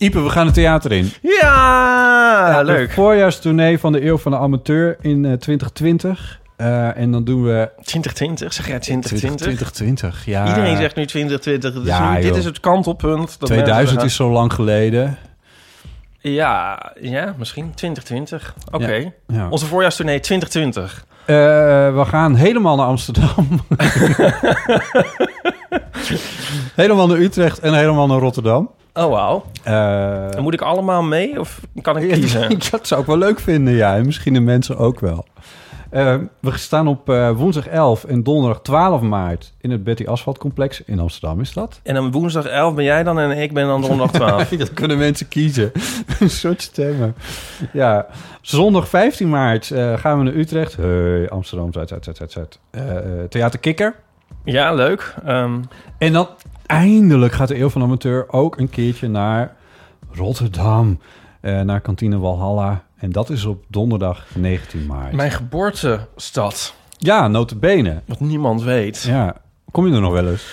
Ipe, we gaan het theater in. Ja, De leuk. voorjaarstournee van de Eeuw van de Amateur in eh, 2020. Eh, en dan doen we... 2020, zeg jij 2020? 2020, ja. Iedereen zegt nu 2020. Dus Ja, nu, dit is het kantelpunt. dat 2000 mensen is zo lang geleden. Ja, ja, misschien 2020. Oké. Ja, ja. Onze voorjaarstournee 2020. Eh, we gaan helemaal naar Amsterdam. helemaal naar Utrecht en helemaal naar Rotterdam. Oh, wauw. Dan moet ik allemaal mee of kan ik kiezen? dat zou ik wel leuk vinden, ja. En misschien de mensen ook wel. Eh, we staan op eh, woensdag 11 en donderdag 12 maart in het Betty Asphalt Complex in Amsterdam, is dat? En dan woensdag 11 ben jij dan en ik ben dan donderdag 12. dat kunnen mensen kiezen. Een soort stemmen. Ja, zondag 15 maart gaan we naar Utrecht. Hey, Amsterdam, Zuid, Zuid, Zuid, Zuid, Theater Kikker. Ja, leuk. Ehm, En dan eindelijk gaat de Eeuw van Amateur ook een keertje naar Rotterdam. eh, naar Kantine Walhalla. En dat is op donderdag 19 maart. mijn geboortestad. Ja, notabene. Wat niemand weet. Ja, kom je er nog wel eens?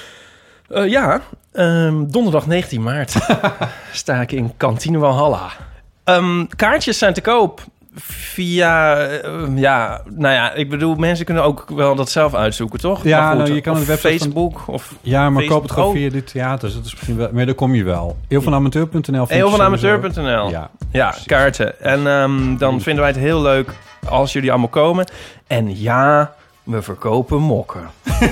Eh, ja, ehm, donderdag 19 maart sta ik in Kantine Walhalla. Ehm, kaartjes zijn te koop via, eh, ja, nou ja, ik bedoel, mensen kunnen ook wel dat zelf uitzoeken, toch? Ja, nou, je kan de website van- Facebook of Ja, maar koop het gewoon Oh. via dit theater. Dus dat is misschien wel, maar daar kom je wel. Eeuwvanamateur.nl vind je eeuwvanamateur.nl. Ja, Ja, precies. kaarten. En ehm, dan vinden wij het heel leuk als jullie allemaal komen. En ja, we verkopen mokken.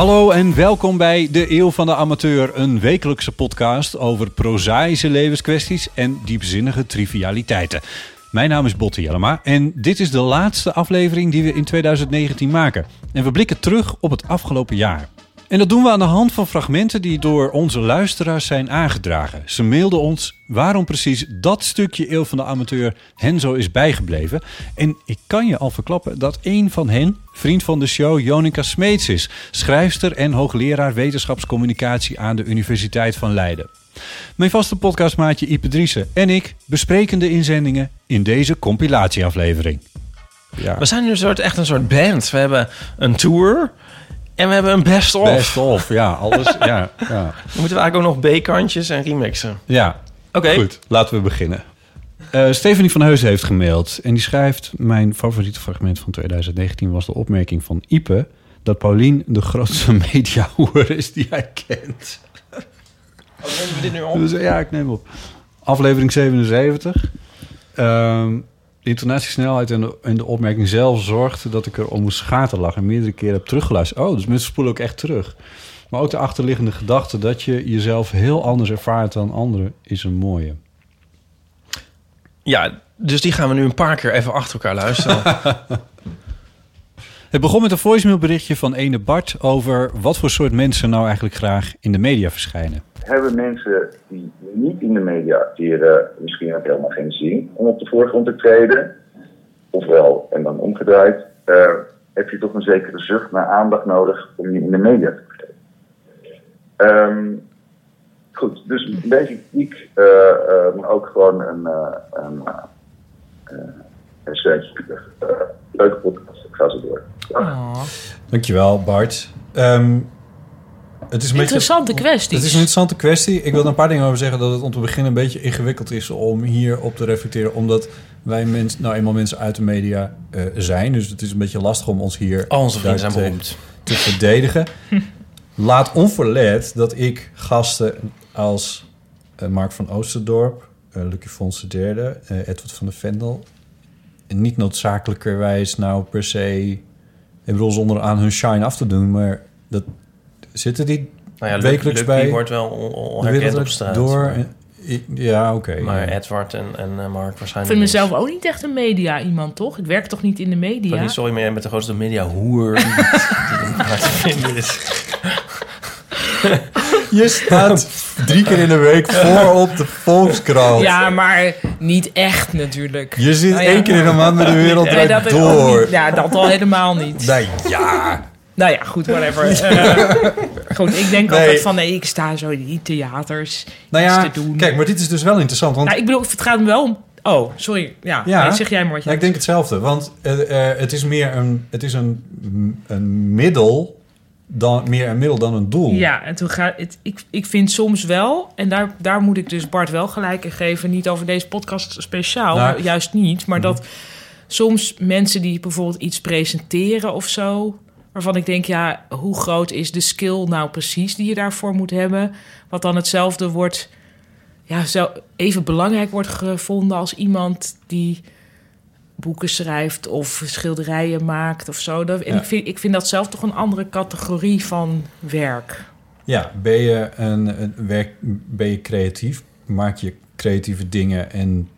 Hallo en welkom bij De Eeuw van de Amateur, een wekelijkse podcast over prozaïsche levenskwesties en diepzinnige trivialiteiten. Mijn naam is Botte Jellema en dit is de laatste aflevering die we in 2019 maken. En we blikken terug op het afgelopen jaar. En dat doen we aan de hand van fragmenten die door onze luisteraars zijn aangedragen. Ze mailden ons waarom precies dat stukje Eeuw van de Amateur hen zo is bijgebleven. En ik kan je al verklappen dat een van hen, vriend van de show, Jonica Smeets is. Schrijfster en hoogleraar wetenschapscommunicatie aan de Universiteit van Leiden. Mijn vaste podcastmaatje Ipe Driessen en ik bespreken de inzendingen in deze compilatieaflevering. Ja. We zijn nu een soort, echt een soort band. We hebben een tour en we hebben een best-of. Best of, ja, alles, ja, ja. Dan moeten we eigenlijk ook nog B-kantjes en remixen. Ja, Oké. Goed, laten we beginnen. Eh Stephanie van Heusen heeft gemaild en die schrijft... Mijn favoriete fragment van 2019 was de opmerking van Ipe... dat Paulien de grootste mediahoer is die hij kent. Nemen we dit nu op? Dus, ja, ik neem op. Aflevering 77. Ehm, de intonatiesnelheid en de, en de opmerking zelf zorgde dat ik er om moest schaterlachen... en meerdere keren heb teruggeluisterd. Oh, dus mensen spoelen ook echt terug. Maar ook de achterliggende gedachte dat je jezelf heel anders ervaart dan anderen... is een mooie. Ja, dus die gaan we nu een paar keer even achter elkaar luisteren. Het begon met een voicemailberichtje van ene Bart over wat voor soort mensen nou eigenlijk graag in de media verschijnen. hebben mensen die niet in de media acteren misschien ook helemaal geen zin om op de voorgrond te treden. Ofwel, en dan omgedraaid, eh, heb je toch een zekere zucht naar aandacht nodig om je in de media te krijgen. Ehm, goed, dus deze kritiek, eh, eh, maar ook gewoon een, een, uh, uh. Uh, leuke podcast, ik ga zo door. Dankjewel Bart. Um, Het is een Interessante beetje, kwesties. Het is een interessante kwestie. Ik wil er een paar dingen over zeggen. Dat het om te beginnen een beetje ingewikkeld is om hier op te reflecteren. Omdat wij mensen, nou eenmaal mensen uit de media eh, zijn. Dus het is een beetje lastig om ons hier Al onze vrienden zijn beroemd. te verdedigen. Laat onverlet dat ik gasten als eh, Mark van Oosterdorp, eh Lucky Fons III, eh Edward van der Vendel... niet noodzakelijkerwijs nou per se... Ik bedoel, zonder aan hun shine af te doen, maar dat zitten die Nou ja, Luc- wekelijks bij... wordt wel herkend op straat. Door, maar- ja, oké. Maar ja. Edward en, en eh, Mark Ik waarschijnlijk vind niet. mezelf ook niet echt een media iemand, toch? Ik werk toch niet in de media? Sorry, sorry, maar jij bent de grootste media hoer die die maar te vinden is. Je staat drie keer in de week voor op de Volkskrant. Ja, maar niet echt natuurlijk. Je zit Nou ja. één keer in de maand met de wereld Nee, dat door. niet. Ja, dat al helemaal niet. Nee, ja. Nou ja, goed, whatever. Eh, goed, ik denk Nee. altijd van, nee, ik sta zo in die theaters Nou ja, te doen. kijk, maar dit is dus wel interessant. Want Nou, ik bedoel, het gaat me wel om... Oh, sorry. Ja, Ja. nee, zeg jij maar wat je Ja, ik denk hetzelfde. Want eh, eh, het is meer een, het is een, een middel dan, meer een middel dan een doel. Ja, en toen gaat het. Ik, ik vind soms wel, en daar, daar moet ik dus Bart wel gelijk in geven, niet over deze podcast speciaal, Nou, juist niet, maar dat soms mensen die bijvoorbeeld iets presenteren of zo, waarvan ik denk, ja, hoe groot is de skill nou precies die je daarvoor moet hebben, wat dan hetzelfde wordt, ja, zo even belangrijk wordt gevonden als iemand die boeken schrijft of schilderijen maakt of zo. Dat, en Ja. ik, vind, ik vind dat zelf toch een andere categorie van werk. Ja, ben je, een, een werk, ben je creatief? Maak je creatieve dingen en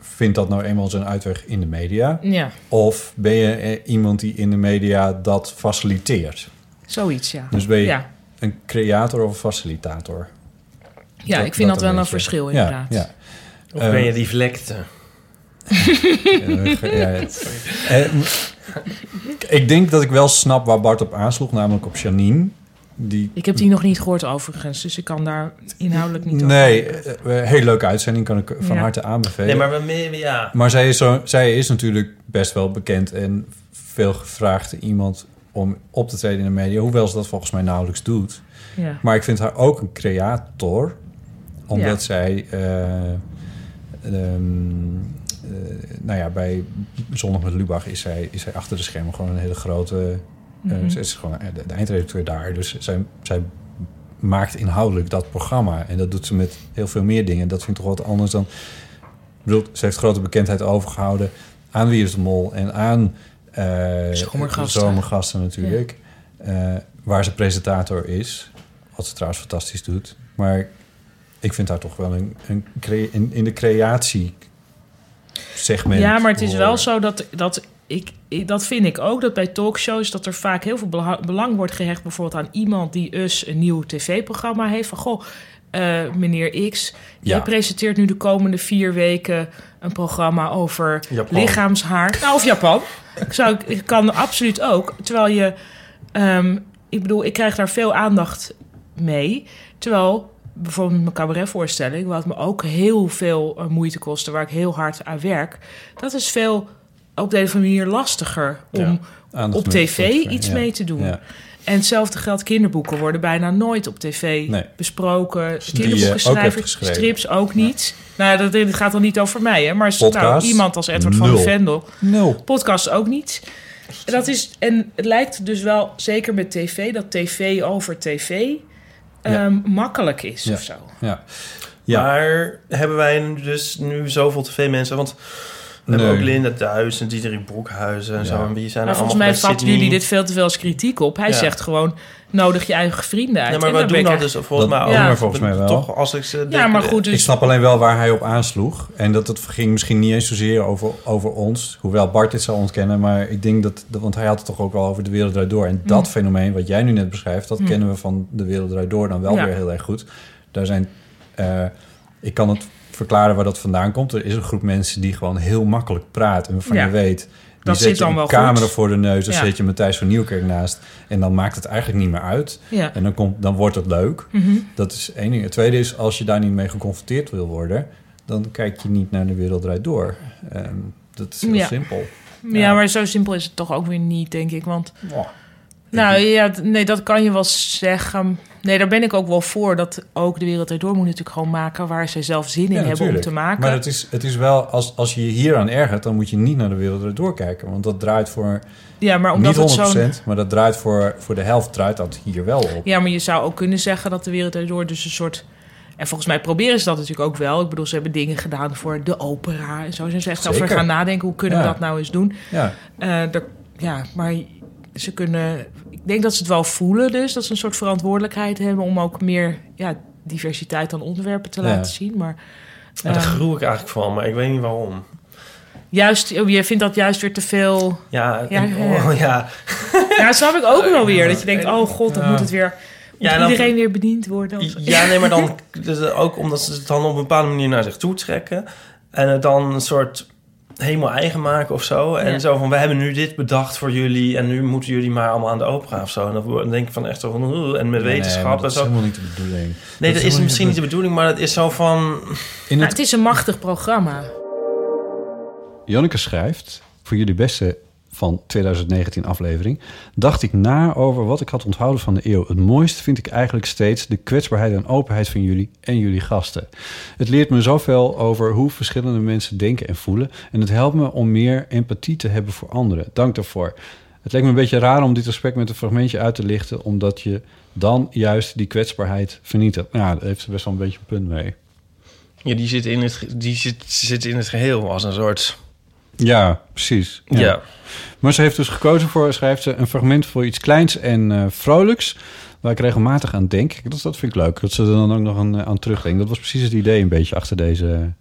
vindt dat nou eenmaal zijn uitweg in de media? Ja. Of ben je eh, iemand die in de media dat faciliteert? Zoiets, ja. Dus ben je Ja, een creator of een facilitator? ja ik vind dat, wel een verschil inderdaad. Ja, ja. Of Eh, ben je die vlekte? Ja, Eh, ik denk dat ik wel snap waar Bart op aansloeg, namelijk op Janine. Die, Ik heb die nog niet gehoord overigens, dus ik kan daar inhoudelijk niet over. nee, eh, eh, hele leuke uitzending, kan ik van Ja. harte aanbevelen. Nee, maar we, ja. Maar zij is, zo, zij is natuurlijk best wel bekend en veel gevraagd iemand om op te treden in de media, hoewel ze dat volgens mij nauwelijks doet. Ja. Maar ik vind haar ook een creator, omdat Ja. zij, eh, ehm, eh, nou ja, bij Zondag met Lubach is zij, is zij achter de schermen gewoon een hele grote. eh, Mhm. ze is gewoon de, de eindredacteur daar, dus zij, zij maakt inhoudelijk dat programma. En dat doet ze met heel veel meer dingen. Dat vind ik toch wat anders dan... Ik bedoel, ze heeft grote bekendheid overgehouden aan Wie is de Mol en aan eh, Zomergasten. Zomergasten natuurlijk. Eh, waar ze presentator is. Wat ze trouwens fantastisch doet. Maar ik vind haar toch wel een, een in, in de creatie segment. Ja, maar het is wel zo dat, dat ik, dat vind ik ook, dat bij talkshows dat er vaak heel veel belang wordt gehecht bijvoorbeeld aan iemand die dus een nieuw tv-programma heeft. Van goh, eh, meneer X, jij Ja. presenteert nu de komende vier weken een programma over Japan. lichaamshaar. Nou, of Japan. Ik, zou, ik kan absoluut ook. Terwijl je, ehm, ik bedoel, ik krijg daar veel aandacht mee. Terwijl bijvoorbeeld mijn cabaretvoorstelling, wat me ook heel veel eh, moeite kostte, waar ik heel hard aan werk, dat is veel op de een of andere manier lastiger om Ja, op tv iets ja. mee te doen. Ja. En hetzelfde geldt, kinderboeken worden bijna nooit op tv Nee. besproken. Kinderboekenschrijvers, strips ook niet. Nou, dat, dit gaat dan niet over mij, hè? Maar nou, iemand als Edward van de Vendel. Nul. Podcast ook niet. Dat is, en het lijkt dus wel, zeker met tv, dat tv over tv ehm, makkelijk is Ja. of zo. Ja. Ja. Maar hebben wij nu dus nu zoveel tv-mensen? Want we hebben Nee. ook Linda Thuis en Diederik Broekhuizen en Ja. zo. En wie zijn Maar er volgens mij vatten jullie dit veel te veel als kritiek op. Hij Ja. zegt gewoon, nodig je eigen vrienden uit. Ja, maar we doen ik dat dus volgens mij Dat ook. doen we Ja. volgens mij wel. Toch, als ik ze denk, Ja, maar goed, Ik dus... snap alleen wel waar hij op aansloeg. En dat het ging misschien niet eens zozeer over, over ons. Hoewel Bart dit zou ontkennen. Maar ik denk dat... Want hij had het toch ook wel over de wereld draait door. En dat fenomeen wat jij nu net beschrijft... dat Mm. kennen we van de wereld draait door dan wel Ja. weer heel erg goed. Daar zijn... eh, ik kan het verklaren waar dat vandaan komt. Er is een groep mensen die gewoon heel makkelijk praten. En waarvan Ja. je weet... Die Dat zet zit je dan een wel camera goed. voor de neus. Dan Ja. zet je Matthijs van Nieuwkerk naast. En dan maakt het eigenlijk niet meer uit. Ja. En dan, komt, dan wordt het leuk. Mhm. Dat is één ding. Het tweede is, als je daar niet mee geconfronteerd wil worden... dan kijk je niet naar de wereld draait door. En dat is heel Ja. simpel. Ja, maar zo simpel is het toch ook weer niet, denk ik. Want Nou ja, nee, dat kan je wel zeggen. Nee, daar ben ik ook wel voor. Dat ook de wereld erdoor moet natuurlijk gewoon maken waar ze zelf zin in Ja, hebben om te maken. Maar het is, het is wel, als, als je je hier aan ergert, dan moet je niet naar de wereld erdoor kijken. Want dat draait voor Ja, maar omdat niet het 100%, zo'n- maar dat draait voor, voor de helft draait dat hier wel op. Ja, maar je zou ook kunnen zeggen dat de wereld erdoor dus een soort... En volgens mij proberen ze dat natuurlijk ook wel. Ik bedoel, ze hebben dingen gedaan voor de opera en zo. Ze zijn echt over Zeker. gaan nadenken, hoe kunnen Ja. we dat nou eens doen? Ja. Eh, er- ja, maar ze kunnen... Ik denk dat ze het wel voelen dus. Dat ze een soort verantwoordelijkheid hebben... om ook meer ja, diversiteit aan onderwerpen te Ja. laten zien. Maar Ja, daar groei ik eigenlijk van, maar ik weet niet waarom. juist, oh, je vindt dat juist weer te veel... Ja, ja, en- oh, ja. Ja, dat snap ik ook wel weer. Dat je denkt, oh god, dan Ja. moet het weer... Moet Ja, dan- iedereen weer bediend worden? of. Ja, nee, maar dan dus ook omdat ze het dan op een bepaalde manier naar zich toe trekken. En het dan een soort helemaal eigen maken of zo. En Ja. zo van, we hebben nu dit bedacht voor jullie... en nu moeten jullie maar allemaal aan de opera of zo. En dan denk ik van echt zo van... En met Nee, wetenschap maar en dat is zo. helemaal niet de bedoeling. Nee, Dat dat, is misschien niet de bedoeling, maar het is zo van... In Maar het, het is een machtig programma. Janneke schrijft, voor jullie beste van 2019 aflevering... dacht ik na over wat ik had onthouden van de eeuw. Het mooiste vind ik eigenlijk steeds de kwetsbaarheid en openheid van jullie en jullie gasten. Het leert me zoveel over hoe verschillende mensen denken en voelen... en het helpt me om meer empathie te hebben voor anderen. Dank daarvoor. Het leek me een beetje raar om dit gesprek met een fragmentje uit te lichten... omdat je dan juist die kwetsbaarheid vernietigt. Nou, daar heeft ze best wel een beetje een punt mee. Ja, die zit in het, die zit, zit in het geheel als een soort... Ja, precies. Ja. Maar ze heeft dus gekozen voor, schrijft ze, een fragment voor iets kleins en eh, vrolijks. Waar ik regelmatig aan denk. Dat, dat vind ik leuk. Dat ze er dan ook nog aan, eh, aan terugdenken. Dat was precies het idee een beetje achter deze,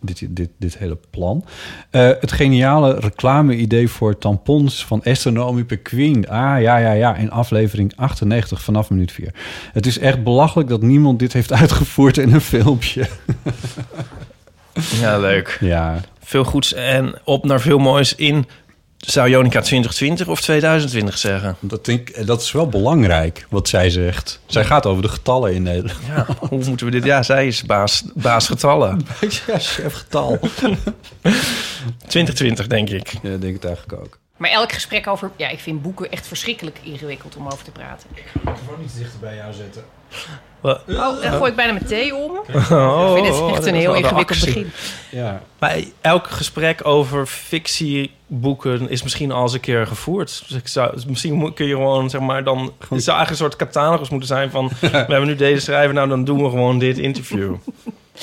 dit, dit, dit hele plan. Eh, het geniale reclame-idee voor tampons van Esther Naomi. Ah, ja, ja, ja. In aflevering 98 vanaf minuut 4. Het is echt belachelijk dat niemand dit heeft uitgevoerd in een filmpje. Ja, leuk. Ja. Veel goeds en op naar veel moois in... Zou Jonica 2020 of 2020 zeggen? Dat, denk, dat is wel belangrijk, wat zij zegt. Zij gaat over de getallen in Nederland. Ja, hoe moeten we dit... Ja, zij is baas, baas getallen. Ja, chef getal. 2020, denk ik. Ja, denk het eigenlijk ook. Maar elk gesprek over... Ja, ik vind boeken echt verschrikkelijk ingewikkeld om over te praten. Gewoon iets dichter bij jou zetten. Wat? Oh, dan gooi ik bijna mijn thee om. Oh, ik vind het oh, echt dat een heel ingewikkeld actie. begin. Ja. Maar elk gesprek over fictieboeken is misschien al eens een keer gevoerd. Dus ik zou, dus misschien kun je gewoon, zeg maar, dan... Het zou eigenlijk een soort catalogus moeten zijn van... we hebben nu deze schrijver, nou dan doen we gewoon dit interview.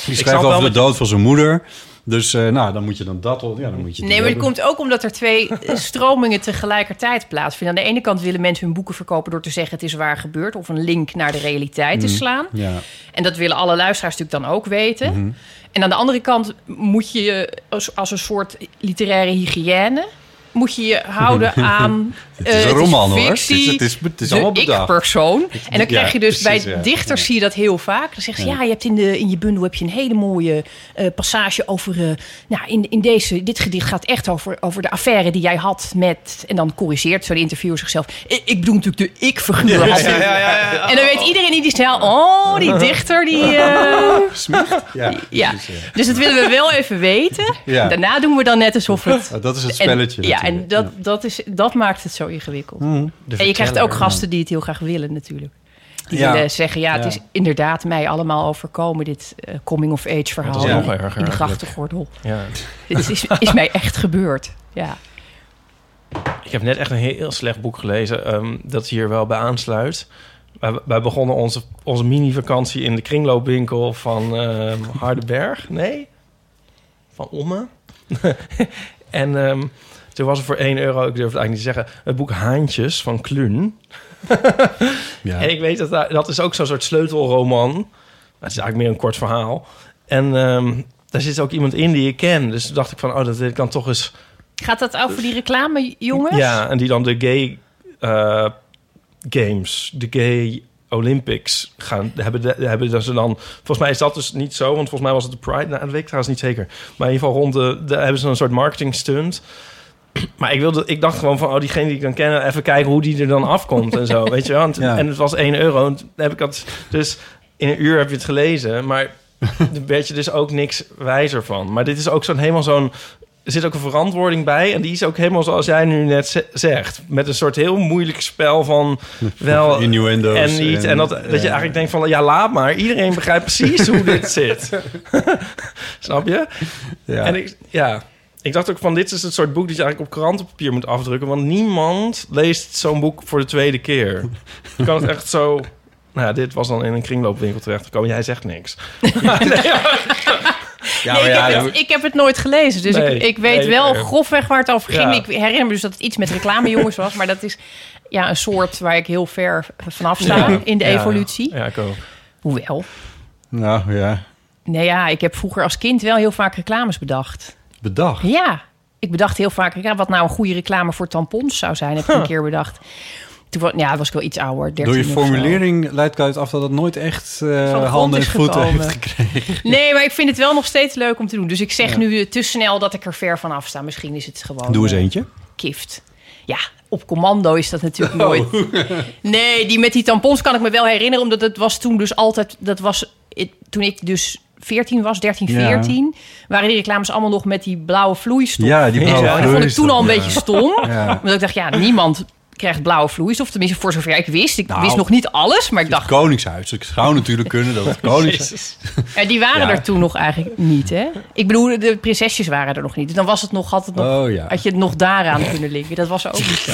Die schrijft over de dood van zijn moeder. Dus eh, nou, dan moet je dan dat... Ja, dan moet je Nee, maar dat hebben. komt ook omdat er twee eh, stromingen tegelijkertijd plaatsvinden. Aan de ene kant willen mensen hun boeken verkopen door te zeggen het is waar gebeurd. Of een link naar de realiteit te Mhm. slaan. Ja. En dat willen alle luisteraars natuurlijk dan ook weten. Mhm. En aan de andere kant moet je je als, als een soort literaire hygiëne... moet je je houden aan... Het is eh, een roman, hoor. Het is- het is- het is de allemaal bedacht. ik-persoon. En dan krijg je dus bij dichters zie je dat heel vaak. Dan zeggen ze, Ja. je hebt in, de, in je bundel heb je een hele mooie eh, passage over... eh, nou, in, in deze, dit gedicht gaat echt over, over de affaire die jij had met... En dan corrigeert zo de interviewer zichzelf. Ik, ik bedoel natuurlijk de ik-figuur. En dan weet iedereen in die stijl... Oh, die dichter die... eh, Ja, ja, precies, ja. dus dat willen we wel even weten. Daarna doen we dan net alsof het... Ah, dat is het spelletje ja, en dat, dat, is, dat maakt het zo ingewikkeld. De En je krijgt ook gasten die het heel graag willen natuurlijk. Die Ja. willen zeggen, ja, het Ja. is inderdaad mij allemaal overkomen... dit eh, coming-of-age verhaal is in, nog in erger de eigenlijk. grachtengordel. Ja. Dit is, is mij echt gebeurd, ja. Ik heb net echt een heel slecht boek gelezen ehm, dat hier wel bij aansluit. Wij, wij begonnen onze, onze mini-vakantie in de kringloopwinkel van ehm Hardenberg. Nee? Van Omme. en ehm, toen was er voor 1 euro, ik durf het eigenlijk niet te zeggen... het boek Haantjes van Kluun. Ja. En ik weet dat daar- dat is ook zo'n soort sleutelroman. Het is eigenlijk meer een kort verhaal. En ehm, daar zit ook iemand in die ik ken. Dus toen dacht ik van, oh, dat dan toch eens... Gaat dat over die reclame, jongens? Ja, en die dan de gay eh, games, de gay Olympics gaan hebben, de, hebben dat ze dan. Volgens mij is dat dus niet zo, want volgens mij was het de Pride. Nou, dat weet ik trouwens niet zeker. Maar in ieder geval rond de, de hebben ze een soort marketing stunt. Maar ik, wilde, ik dacht gewoon van, oh, diegene die ik dan ken, even kijken hoe die er dan afkomt en zo. Weet je wel? En, t- Ja. en het was 1 euro. En heb ik dat. Dus in een uur heb je het gelezen, maar daar werd je dus ook niks wijzer van. Maar dit is ook zo'n helemaal zo'n er zit ook een verantwoording bij. En die is ook helemaal zoals jij nu net ze- zegt. Met een soort heel moeilijk spel van wel Innuendo's en niet. En, en- dat, dat je eigenlijk denkt van, ja, laat maar. Iedereen begrijpt precies hoe dit zit. Snap je? Ja. En ik, ja, ik dacht ook van, dit is het soort boek dat je eigenlijk op krantenpapier moet afdrukken. Want niemand leest zo'n boek voor de tweede keer. Je kan het echt zo... Nou, ja, dit was dan in een kringloopwinkel terechtgekomen. Jij zegt niks. Ja, nee, ja, Nee, maar ja, ik, heb het, ik heb het nooit gelezen, dus Nee, ik, ik weet nee, wel nee. grofweg waar het over ging. Ja. Ik herinner me dus dat het iets met reclamejongens was, maar dat is ja, een soort waar ik heel ver vanaf sta Ja. in de Ja, evolutie. Ja, ik ook. Hoewel, Nou ja, nee ja, ik heb vroeger als kind wel heel vaak reclames bedacht. Bedacht. Ja, ik bedacht heel vaak ja, wat nou een goede reclame voor tampons zou zijn, heb ik een keer bedacht. Toen was, ja, was ik wel iets ouder, 13 Door je formulering leidt ik uit af dat het nooit echt grond handen en voeten gekomen. heeft gekregen. Nee, maar ik vind het wel nog steeds leuk om te doen. Dus ik zeg Ja. nu te snel dat ik er ver van af sta. Misschien is het gewoon... Doe eens eh, eentje. Kift. Ja, op commando is dat natuurlijk Oh. nooit. Nee, die met die tampons kan ik me wel herinneren. Omdat het was toen dus altijd... Dat was toen ik dus 14 was, 13, Ja. 14... waren die reclames allemaal nog met die blauwe vloeistof. Ja, die blauwe. En dat vond ik toen al een vloeistof, beetje stom. Ja. Want ik dacht, ja, niemand krijgt blauwe vloeistof. Tenminste, voor zover ik wist. Ik Nou, wist nog niet alles, maar ik dacht... Koningshuis. Ik zou natuurlijk kunnen dat het Koningshuis... Ja, die waren Ja. er toen nog eigenlijk niet, hè? Ik bedoel, de prinsesjes waren er nog niet. Dus dan was het nog, had, het nog, Oh, ja. had je het nog daaraan kunnen linken. Dat was ook niet zo.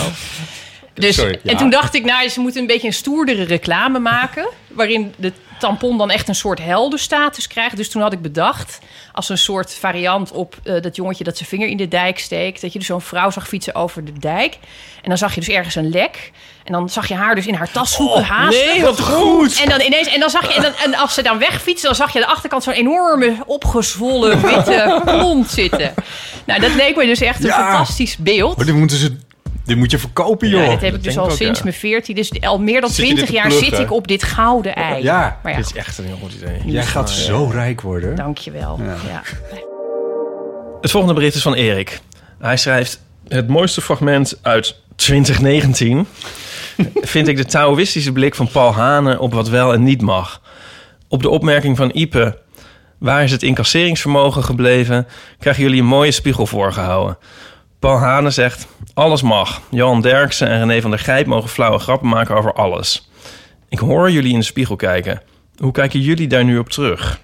Dus, Sorry, ja. En toen dacht ik, nou, ze moeten een beetje een stoerdere reclame maken... waarin de tampon dan echt een soort heldenstatus krijgt. Dus toen had ik bedacht, als een soort variant op eh, dat jongetje... dat zijn vinger in de dijk steekt... dat je dus zo'n vrouw zag fietsen over de dijk. En dan zag je dus ergens een lek... En dan zag je haar dus in haar tas zoeken, haasten. nee, wat goed. En dan ineens, en dan zag je, en, dan, en als ze dan wegfietsen, dan zag je aan de achterkant zo'n enorme, opgezwollen, witte plont zitten. Nou, dat leek me dus echt een Ja. fantastisch beeld. Maar dit, moeten ze, dit moet je verkopen, joh. Ja, dit heb ik dus al ook, sinds ja. mijn 14. Dus al meer dan Zit je 20 dit te jaar pluggen? zit ik op dit gouden ei. Ja. maar ja, Dit is echt een heel goed idee. Jij gaat zo rijk worden. dankjewel. Ja. Het volgende bericht is van Erik. Hij schrijft... Het mooiste fragment uit 2019... vind ik de Taoïstische blik van Paul Hane op wat wel en niet mag. Op de opmerking van Ipe... Waar is het incasseringsvermogen gebleven? Krijgen jullie een mooie spiegel voorgehouden. Paul Hane zegt... Alles mag. Johan Derksen en René van der Grijp mogen flauwe grappen maken over alles. Ik hoor jullie in de spiegel kijken. Hoe kijken jullie daar nu op terug?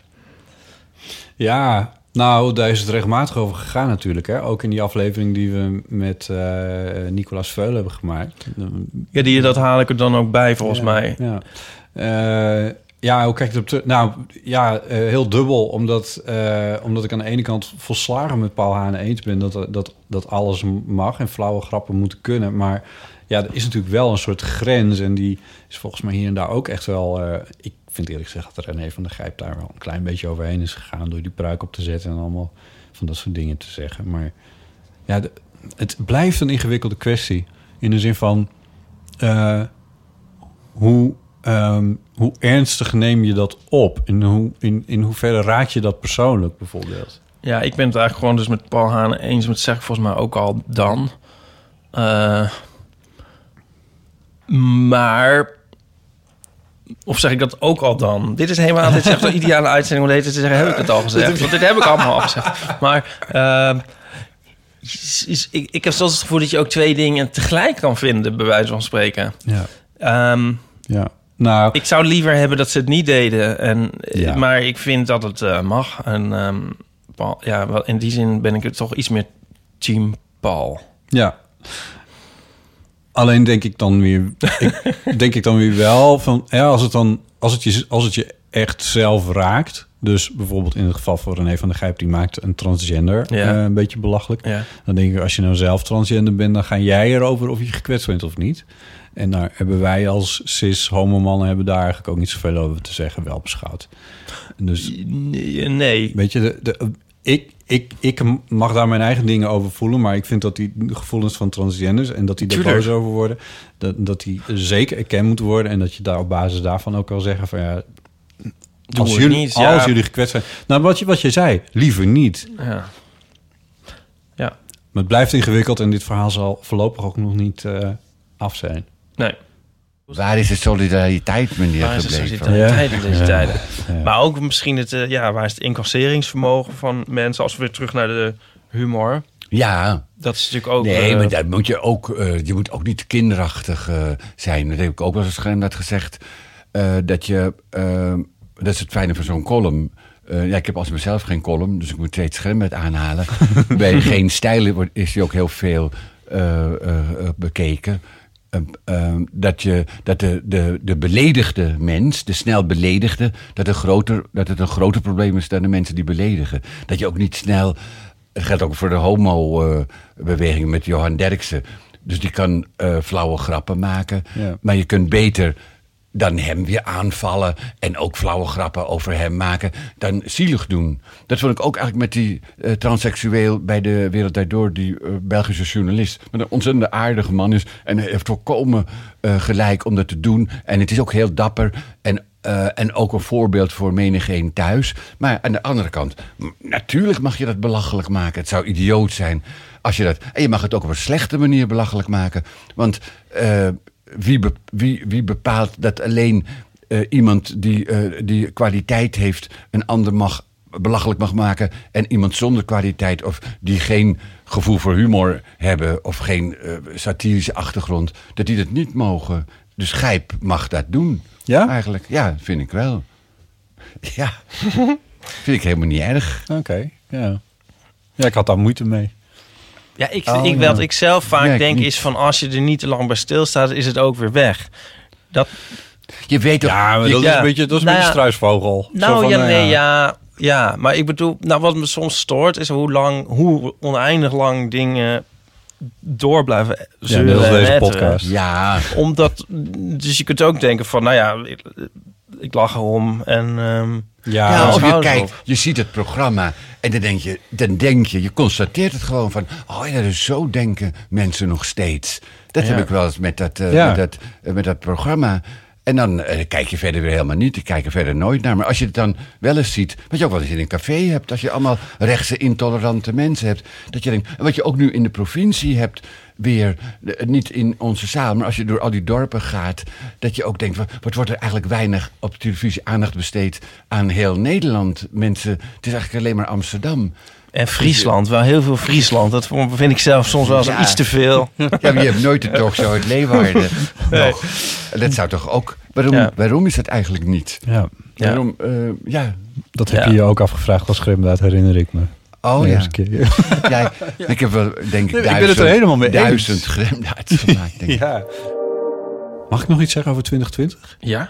Ja, nou, daar is het regelmatig over gegaan natuurlijk. Hè? Ook in die aflevering die we met eh Nicolas Veul hebben gemaakt. Ja, die, dat haal ik er dan ook bij, volgens Ja, mij. Ja. Eh, ja, hoe kijk je terug? Nou, ja, eh, heel dubbel. Omdat, eh, omdat ik aan de ene kant volslagen met Paul Haan eens ben... Dat, dat, dat alles mag en flauwe grappen moeten kunnen. Maar ja, er is natuurlijk wel een soort grens. En die is volgens mij hier en daar ook echt wel... eh, ik vind eerlijk gezegd dat René van der Grijp daar wel een klein beetje overheen is gegaan... door die pruik op te zetten en allemaal van dat soort dingen te zeggen. Maar ja, het blijft een ingewikkelde kwestie. In de zin van... hoe, ehm, hoe ernstig neem je dat op? In, hoe, in, in hoeverre raak je dat persoonlijk bijvoorbeeld? Ja, ik ben het eigenlijk gewoon dus met Paul Haan eens. Maar dat zeg ik volgens mij ook al dan. Eh, maar... Of zeg ik dat ook al dan? Dit is helemaal... Dit is echt een ideale uitzending om deze te zeggen. Heb ik het al gezegd? Want dit heb ik allemaal al gezegd. Maar... ehm, is- is- ik, ik heb zelfs het gevoel dat je ook twee dingen tegelijk kan vinden, bij wijze van spreken. Ja. Ehm, Ja. Nou, ik zou liever hebben dat ze het niet deden. En, Ja. Maar ik vind dat het eh, mag. En ehm, Paul, ja, wel, in die zin ben ik het toch iets meer team Paul. Ja. Alleen denk ik dan weer, ik, denk ik dan weer wel van, ja, als het dan, als het je, als het je echt zelf raakt, dus bijvoorbeeld in het geval van René van der Gijp, die maakt een transgender Ja. eh, een beetje belachelijk. Ja. Dan denk ik, als je nou zelf transgender bent, dan ga jij erover of je gekwetst bent of niet. En daar hebben wij als cis homomannen hebben daar eigenlijk ook niet zoveel over te zeggen, wel beschouwd. Dus Nee. Weet je, de, de, ik, ik, ik mag daar mijn eigen dingen over voelen, maar ik vind dat die gevoelens van transgenders en dat die er Tuurlijk. boos over worden, dat, dat die zeker erkend moeten worden en dat je daar op basis daarvan ook al zeggen van ja, Doe als jullie, niet, ja. als jullie gekwetst zijn. Nou, wat je, wat je zei, liever niet. Ja. Ja. Maar het blijft ingewikkeld en dit verhaal zal voorlopig ook nog niet eh, af zijn. Nee. Waar is de solidariteit, meneer, Waar is de gebleven? solidariteit in deze Ja. tijden? Ja. Maar ook misschien het, eh, ja, waar is het incasseringsvermogen van mensen... als we weer terug naar de humor... Ja. Dat is natuurlijk ook... Nee, eh, maar dat moet je ook... eh, je moet ook niet kinderachtig eh, zijn. Dat heb ik ook wel eens net gezegd. eh, dat je... dat is het fijne van zo'n column. Eh, ja, ik heb als mezelf geen column, dus ik moet steeds schermmet aanhalen. Bij Geen Stijl wordt- is die ook heel veel eh, eh, eh, bekeken. Eh, eh, dat, je, dat de, de, de beledigde mens, de snel beledigde, dat, een groter, dat het een groter probleem is dan de mensen die beledigen. Dat je ook niet snel. Het geldt ook voor de homo-beweging met Johan Derksen. Dus die kan eh, flauwe grappen maken. Ja. Maar je kunt beter dan hem weer aanvallen en ook flauwe grappen over hem maken, dan zielig doen. Dat vond ik ook eigenlijk met die eh, transseksueel bij de Wereld Door, die eh, Belgische journalist. Wat een ontzettend aardige man is en hij heeft volkomen eh, gelijk om dat te doen. En het is ook heel dapper en, en ook een voorbeeld voor menigeen thuis. Maar aan de andere kant, natuurlijk mag je dat belachelijk maken. Het zou idioot zijn als je dat... En je mag het ook op een slechte manier belachelijk maken. Want wie, be- wie, wie bepaalt dat alleen eh, iemand die, eh, die kwaliteit heeft... een ander mag belachelijk mag maken... en iemand zonder kwaliteit of die geen gevoel voor humor hebben... of geen eh, satirische achtergrond, dat die dat niet mogen. Dus Gijp mag dat doen. Ja? Eigenlijk, ja, vind ik wel. Ja, vind ik helemaal niet erg. Oké, ja. Ja, ik had daar moeite mee. Ja, ik, Oh, ik, ja. wat ik zelf vaak Ja, ik denk niet. is van als je er niet te lang bij stilstaat, is het ook weer weg. Dat, Je weet toch... Ja, maar je- dat is ja. een beetje, dat is een Nou beetje ja. struisvogel. Zo nou van, ja, nou nee, ja. ja. Maar ik bedoel, nou, wat me soms stoort is hoe lang, hoe oneindig lang dingen door blijven zeuren en deze podcast. Ja, Omdat, dus je kunt ook denken van, nou ja, ik, lach erom en... ehm, Ja, Ja, of je kijkt, je ziet het programma en dan denk je, dan denk je, je constateert het gewoon van, oh ja, dus zo denken mensen nog steeds. Dat Ja. heb ik wel eens met dat, eh, Ja. met dat, eh, met dat programma. En dan eh, kijk je verder weer helemaal niet. Ik kijk er verder nooit naar. Maar als je het dan wel eens ziet, wat je ook wel eens in een café hebt, als je allemaal rechtse intolerante mensen hebt, dat je denkt, en wat je ook nu in de provincie hebt, weer, eh, niet in onze zaal, maar als je door al die dorpen gaat, dat je ook denkt, wat, wat wordt er eigenlijk weinig op televisie aandacht besteed aan heel Nederland? Mensen, het is eigenlijk alleen maar Amsterdam. en Friesland, wel heel veel Friesland. Dat vind ik zelf soms wel eens Ja. iets te veel. Ja, maar je hebt nooit de talkshow uit Leeuwarden. Nee. Dat zou toch ook... Waarom, Ja. waarom is dat eigenlijk niet? ja. Waarom, eh, ja. dat heb Ja. je je ook afgevraagd als Grimdaad, herinner ik me. Oh ja. keer. ja. Ik heb wel, denk ik, Nee, ik ben het duizend, er helemaal mee eens. duizend gremdaad gemaakt. Denk. Ja. Mag ik nog iets zeggen over 2020? Ja,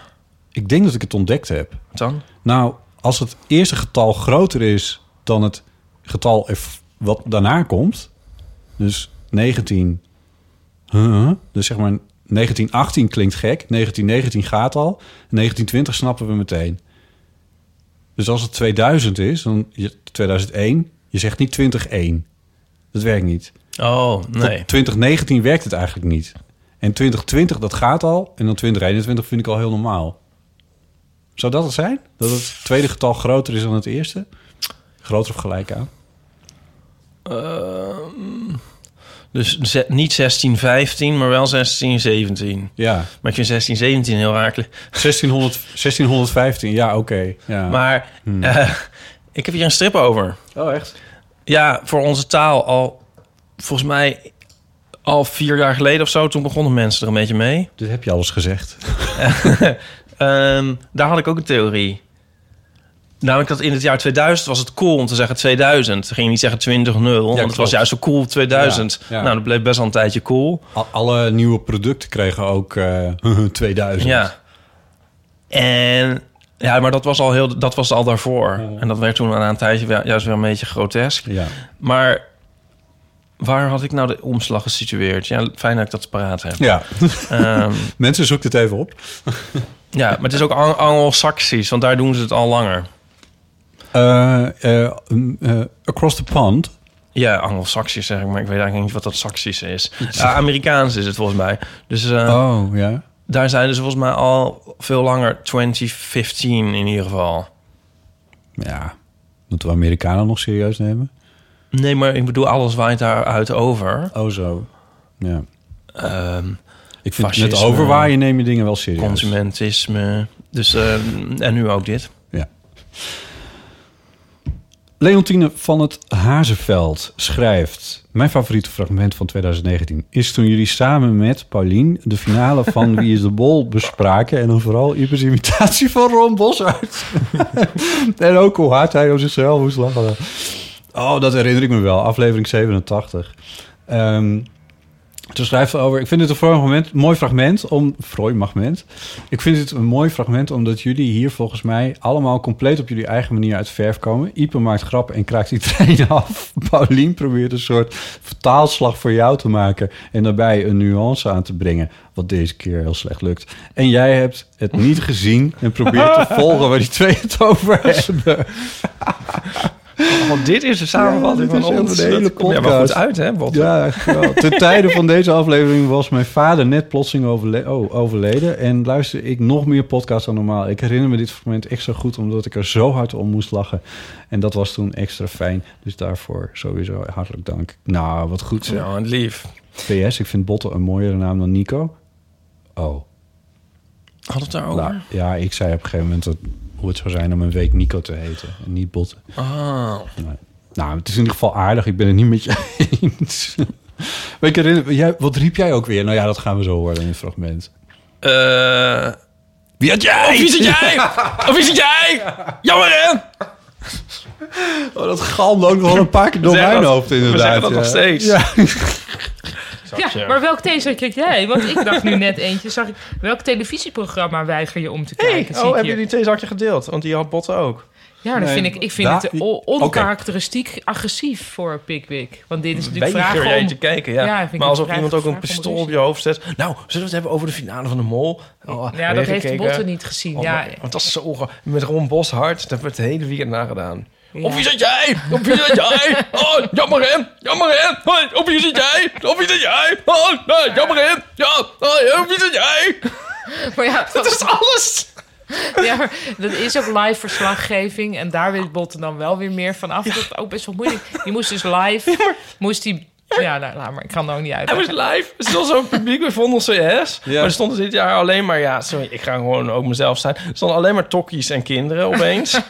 Ik denk dat ik het ontdekt heb. dan? Nou, als het eerste getal groter is dan het getal wat daarna komt, dus 19, huh, dus zeg maar 1918 klinkt gek, 1919 gaat al, 1920 snappen we meteen. Dus als het 2000 is, dan je- 2001, je zegt niet 2001. Dat werkt niet. Oh, nee. Tot 2019 werkt het eigenlijk niet. En 2020, dat gaat al. En dan 2021 vind ik al heel normaal. Zou dat het zijn? Dat het tweede getal groter is dan het eerste? Groter of gelijk aan? Ehm, dus niet 16, 15, maar wel 16, 17. Ja. Maar ik vind 16, 17 heel raar. 1600, 1615, ja, oké. Ja. Maar Hmm. eh, ik heb hier een strip over. oh, echt? Ja, voor onze taal al, volgens mij al vier jaar geleden of zo. Toen begonnen mensen er een beetje mee. Dit heb je alles gezegd. Ehm, daar had ik ook een theorie. Namelijk dat in het jaar 2000 was het cool om te zeggen 2000. Dan ging je niet zeggen 20-0, want het was juist zo cool 2000. Ja, ja. Nou, dat bleef best wel een tijdje cool. Al- alle nieuwe producten kregen ook eh 2000. Ja. En ja, maar dat was al heel, dat was al daarvoor. En dat werd toen na een tijdje juist weer een beetje grotesk. Ja. Maar waar had ik nou de omslag gesitueerd? Ja, fijn dat ik dat paraat heb. Ja. Ehm, Mensen, zoek het even op. ja, maar het is ook Ang- Anglo-Saxisch, want daar doen ze het al langer. Eh, eh, eh, across the pond. Ja, Anglo-Saxisch zeg ik, maar ik weet eigenlijk niet wat dat Saxisch is. Ja, Amerikaans is het volgens mij. Dus Oh, ja. Daar zijn ze volgens mij al veel langer, 2015 in ieder geval. Ja. Moeten we Amerikanen nog serieus nemen? Nee, maar ik bedoel, alles waait daaruit over. Oh, zo. Ja. Ehm, Ik vind Fascisme. met overwaaien neem je dingen wel serieus. consumentisme. Dus, eh, en nu ook dit. Ja. Leontine van het Hazeveld schrijft... Mijn favoriete fragment van 2019 is toen jullie samen met Paulien... de finale van Wie is de Bol bespraken... en dan vooral Ipers imitatie van Ron Boshart. en ook hoe hard hij op zichzelf moest lachen. Oh, dat herinner ik me wel. Aflevering 87. Ehm toen schrijft over... Ik vind het een fragment, mooi fragment om... fragment. Ik vind het een mooi fragment omdat jullie hier volgens mij... allemaal compleet op jullie eigen manier uit de verf komen. Ipe maakt grappen en kraakt die trein af. Paulien probeert een soort vertaalslag voor jou te maken... en daarbij een nuance aan te brengen. Wat deze keer heel slecht lukt. En jij hebt het niet gezien... en probeert te volgen waar die twee het over hebben. Want dit is de samenvatting Ja, van de hele komt ja, maar podcast. goed uit, hè, Botte? Ja. Ten tijde van deze aflevering was mijn vader net plotseling overle- oh, overleden. En luister ik nog meer podcasts dan normaal. Ik herinner me dit moment echt zo goed, omdat ik er zo hard om moest lachen. En dat was toen extra fijn. Dus daarvoor sowieso hartelijk dank. Nou, wat goed zeg. Ja, lief. PS, ik vind Botte een mooiere naam dan Nico. Oh. Had het daarover? Nou, ja, ik zei op een gegeven moment dat, hoe het zou zijn om een week Nico te heten. En niet Botte. Ah. Nee. Nou, het is in ieder geval aardig. Ik ben het niet met je eens. Ik herinner, jij, wat riep jij ook weer? Nou ja, dat gaan we zo horen in het fragment. Eh wie had jij? Of wie zit jij? of wie zit jij? Jammer, hè? Oh, dat galmde ook nog wel een paar keer door We mijn hoofd we inderdaad. zeggen dat ja. nog steeds. Ja. Ja, maar welk theezakje jij? Want ik dacht nu net eentje. Zag ik, welk televisieprogramma weiger je om te kijken? oh, hebben hier. jullie theezakje gedeeld? Want die had Botten ook. Ja, dat Nee, vind ik, ik vind het onkarakteristiek agressief voor Pickwick. Want dit is natuurlijk Weiger vragen om... te kijken, ja. maar alsof iemand ook een pistool op je hoofd zet. Nou, zullen we het hebben over de finale van de Mol? Oh, heb Ja, je dat heeft gekeken? Botte niet gezien. Oh, ja, Want dat is zo... Met Ron Boshart, daar hebben we het hele weekend nagedaan. Ja. Of wie zit jij? Of wie zit jij? Oh, jammer hè? Jammer hè? Of wie zit jij? Of wie zit jij? Oh, nee, jammer hè? Ja, of wie zit jij? Maar ja, Dat is alles. Ja, maar dat is ook live verslaggeving. En daar weet Botten dan wel weer meer van af. Dat is ook best wel moeilijk. Die moest dus live... Moest die... Ja, nou, laat maar. Ik kan het ook niet Hij uitleggen. was live. Het is wel zo'n publiek bij Vondel CS. Maar er stonden dit jaar alleen maar... Ja, sorry, ik ga gewoon ook mezelf zijn. Er stonden alleen maar tokkies en kinderen opeens.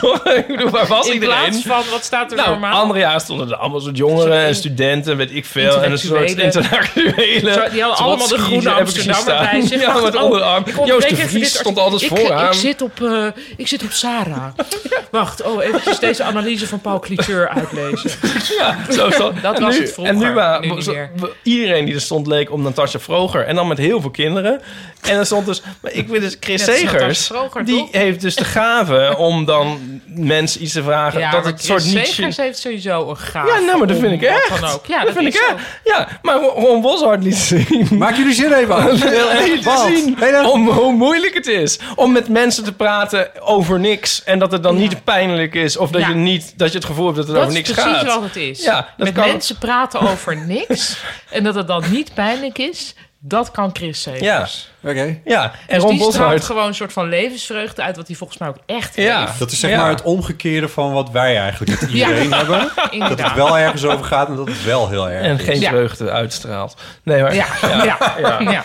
Toch? Ik bedoel, waar was In iedereen? plaats van, wat staat er Nou, normaal? andere jaren stonden er allemaal soort jongeren en studenten, weet ik veel. En een soort intellectuele. Zo, die hadden allemaal de groene Amsterdammer bij zich. Ja, met oh, onderarm. ik Joost de even Vries stond altijd ik, vooraan. Ik zit op, eh, ik zit op Sarah. Wacht, oh, eventjes deze analyse van Paul Cliteur uitlezen. Ja, zo, zo. Dat En was nu- het vroeger, En nu, niet meer. w- iedereen die er stond leek op Natasja Vroger. En dan met heel veel kinderen. En er stond dus... Maar ik weet dus, Chris Natasja Segers... Vroger, die toch? heeft dus de gave om dan mensen iets te vragen. Ja, dat maar het soort Chris niet... Segers heeft sowieso een gaaf. Ja, nou, maar dat om vind ik echt. Dan ook. Ja, dat, dat, vind is ik zo. echt. Ja, maar Ron- Boshart liet zien. Maak jullie zin even Wat? zien om hoe moeilijk het is om met mensen te praten over niks en dat het dan niet pijnlijk is of dat Ja. je niet dat je het gevoel hebt dat het Dat over is niks precies gaat. wat het is. Ja, dat Met kan. Mensen praten over niks en dat het dan niet pijnlijk is, dat kan Chris Segers. Ja, oké. Ja, en dus Ron die straalt gewoon een soort van levensvreugde uit, wat hij volgens mij ook echt Ja. heeft. Dat is zeg Ja. maar het omgekeerde van wat wij eigenlijk met iedereen Ja. hebben. Dat Inderdaad. het wel ergens over gaat en dat het wel heel erg En is. geen Ja. vreugde uitstraalt. Nee, maar, Ja, ja, ja. ja.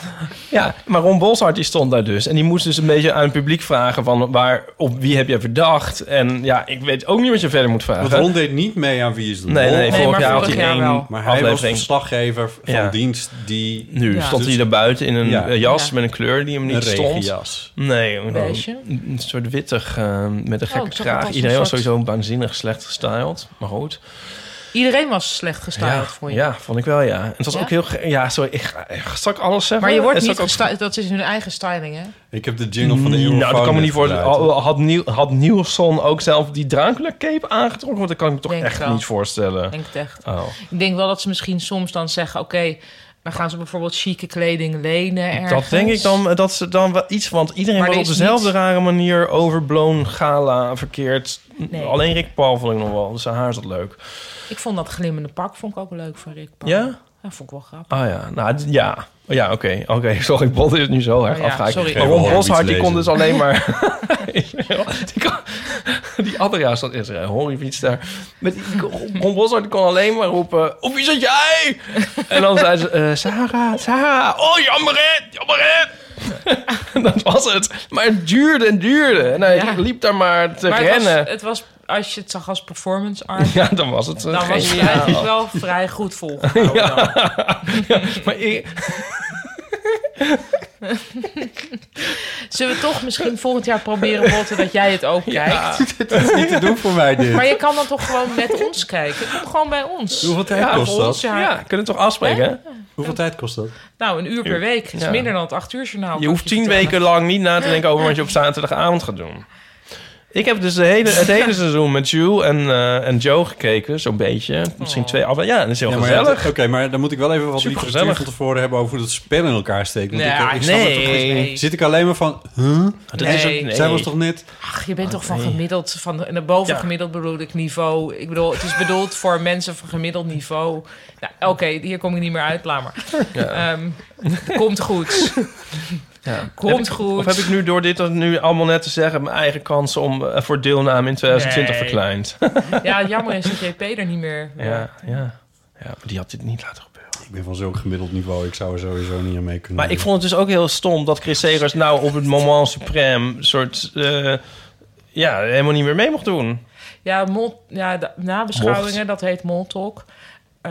Ja, maar Ron Boshart die stond daar dus. En die moest dus een beetje aan het publiek vragen van waar, op wie heb je verdacht? En ja, ik weet ook niet wat je verder moet vragen. Want Ron deed niet mee aan Wie is de Nee, Mol. nee, vorig maar jaar had hij één. Maar hij was aflevering. verslaggever van Ja. dienst die... Nu Ja. stond Dus- hij er buiten in een Ja. jas Ja. met een kleur die hem niet Een stond. regenjas. Nee, een, Beige? een, soort wittig eh, met een Oh, gekke het kraag. Iedereen was sowieso waanzinnig slecht gestyled. Maar goed. Iedereen was slecht gestyled Ja, voor je. ja, vond ik wel, ja. En het was Ja? ook heel... Ja, sorry, ik ga, ik zal ik alles zeggen? Maar je wordt niet ook- dat is hun eigen styling, hè? Ik heb de jingle van de Eeuw Nou, dat kan me niet voorstellen. Had, Niel, had Nielsen ook zelf die Dracula cape aangetrokken? Want dat kan ik me toch Denk echt wel. niet voorstellen. Ik denk het echt. Oh. Ik denk wel dat ze misschien soms dan zeggen... oké, dan gaan ze bijvoorbeeld chique kleding lenen ergens. Dat denk ik dan, dat ze dan wel iets... Want iedereen Maar was er op is dezelfde niet- rare manier overblown gala verkeerd. Nee. Alleen Rick Paul vond ik nog wel. Dus zijn haar zat leuk. Ik vond dat glimmende pak vond ik ook leuk van Rick Paul. Ja? Dat vond ik wel grappig. Ah ja, nou ja. Ja, oké. Oké, sorry, Bot is nu zo erg Oh ja, afgehaakt. sorry. Maar Ron Boshart, die kon dus alleen maar... die, kon, die Adria's, dat is er, Horriefiets daar. Met die, Ron Boshart die kon alleen maar roepen... Of wie zit jij? En dan zei ze... eh, Sarah, Sarah. Oh, jammer hè, jammer dat was het. Maar het duurde en duurde. En hij Ja. liep daar maar te Maar het was, rennen. het was als je het zag als performance art... Ja, dan was het, Dan was het geniaal. eigenlijk wel vrij goed volgehouden. Ja. dan. Ja, maar ik... Zullen we toch misschien volgend jaar proberen, Botte, dat jij het ook kijkt? Dat is niet te doen voor mij dit. Maar je kan dan toch gewoon met ons kijken? Kom gewoon bij ons. Hoeveel tijd Ja, kost dat? ja. Ja, kunnen we toch afspreken? hè? Hoeveel tijd kost dat? Nou, een uur per week. Het is Ja. minder dan het acht uur journaal. Je hoeft tien weken lang niet na te denken over wat je op zaterdagavond gaat doen. Ik heb dus de hele, het hele seizoen met Jules en, eh, en Joe gekeken, zo'n beetje. Misschien twee afleveringen. Ja, dat is heel Ja, maar gezellig. ja, Oké, maar dan moet ik wel even wat literatuur gezellig. van tevoren hebben over hoe dat spel in elkaar steekt. Want Nee, ik, ik snap het toch nee. niet. Zit ik alleen maar van, huh? Dat is Nee. ook, nee. Zij was toch net... Ach, je bent toch van nee. gemiddeld, van en boven Ja. gemiddeld bedoel ik niveau. Ik bedoel, het is bedoeld voor mensen van gemiddeld niveau. Nou, oké, hier kom ik niet meer uit, laat maar. Ehm, komt goed. Ja. Komt ik- goed. Of heb ik nu door dit nu allemaal net te zeggen... mijn eigen kans om, eh, voor deelname in 2020 Nee. verkleind? Ja, jammer is dat JP er niet meer... ja, ja. ja, maar die had dit niet laten gebeuren. Ik ben van zo'n gemiddeld niveau. Ik zou er sowieso niet aan mee kunnen. Maar ik vond het dus ook heel stom dat Chris Segers nou op het moment supreme soort... eh, ja, helemaal niet meer mee mocht doen. Ja, mol, ja de nabeschouwingen, dat heet Moltalk.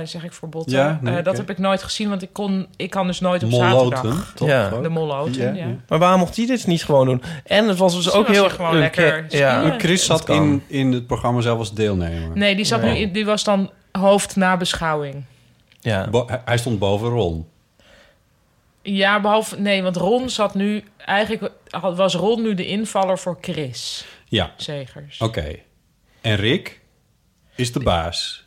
Eh zeg ik voor botten. Ja, nee, Eh, dat heb ik nooit gezien, want ik, kon, ik kan dus nooit op Molloten, zaterdag. toch? Ja. De molloten, ja. Ja, ja. Maar waarom mocht hij dit niet gewoon doen? En het was dus Misschien ook was heel hij gewoon een lekker ke- Ja. skiën. Chris zat in, in het programma zelf als deelnemer. Nee, die, zat Nu, in- die was dan hoofd nabeschouwing. ja. Bo- hij- stond boven Ron. Ja, behalve... Nee, want Ron zat nu... Eigenlijk was Ron nu de invaller voor Chris Ja, Zegers. oké. En Rick is de baas.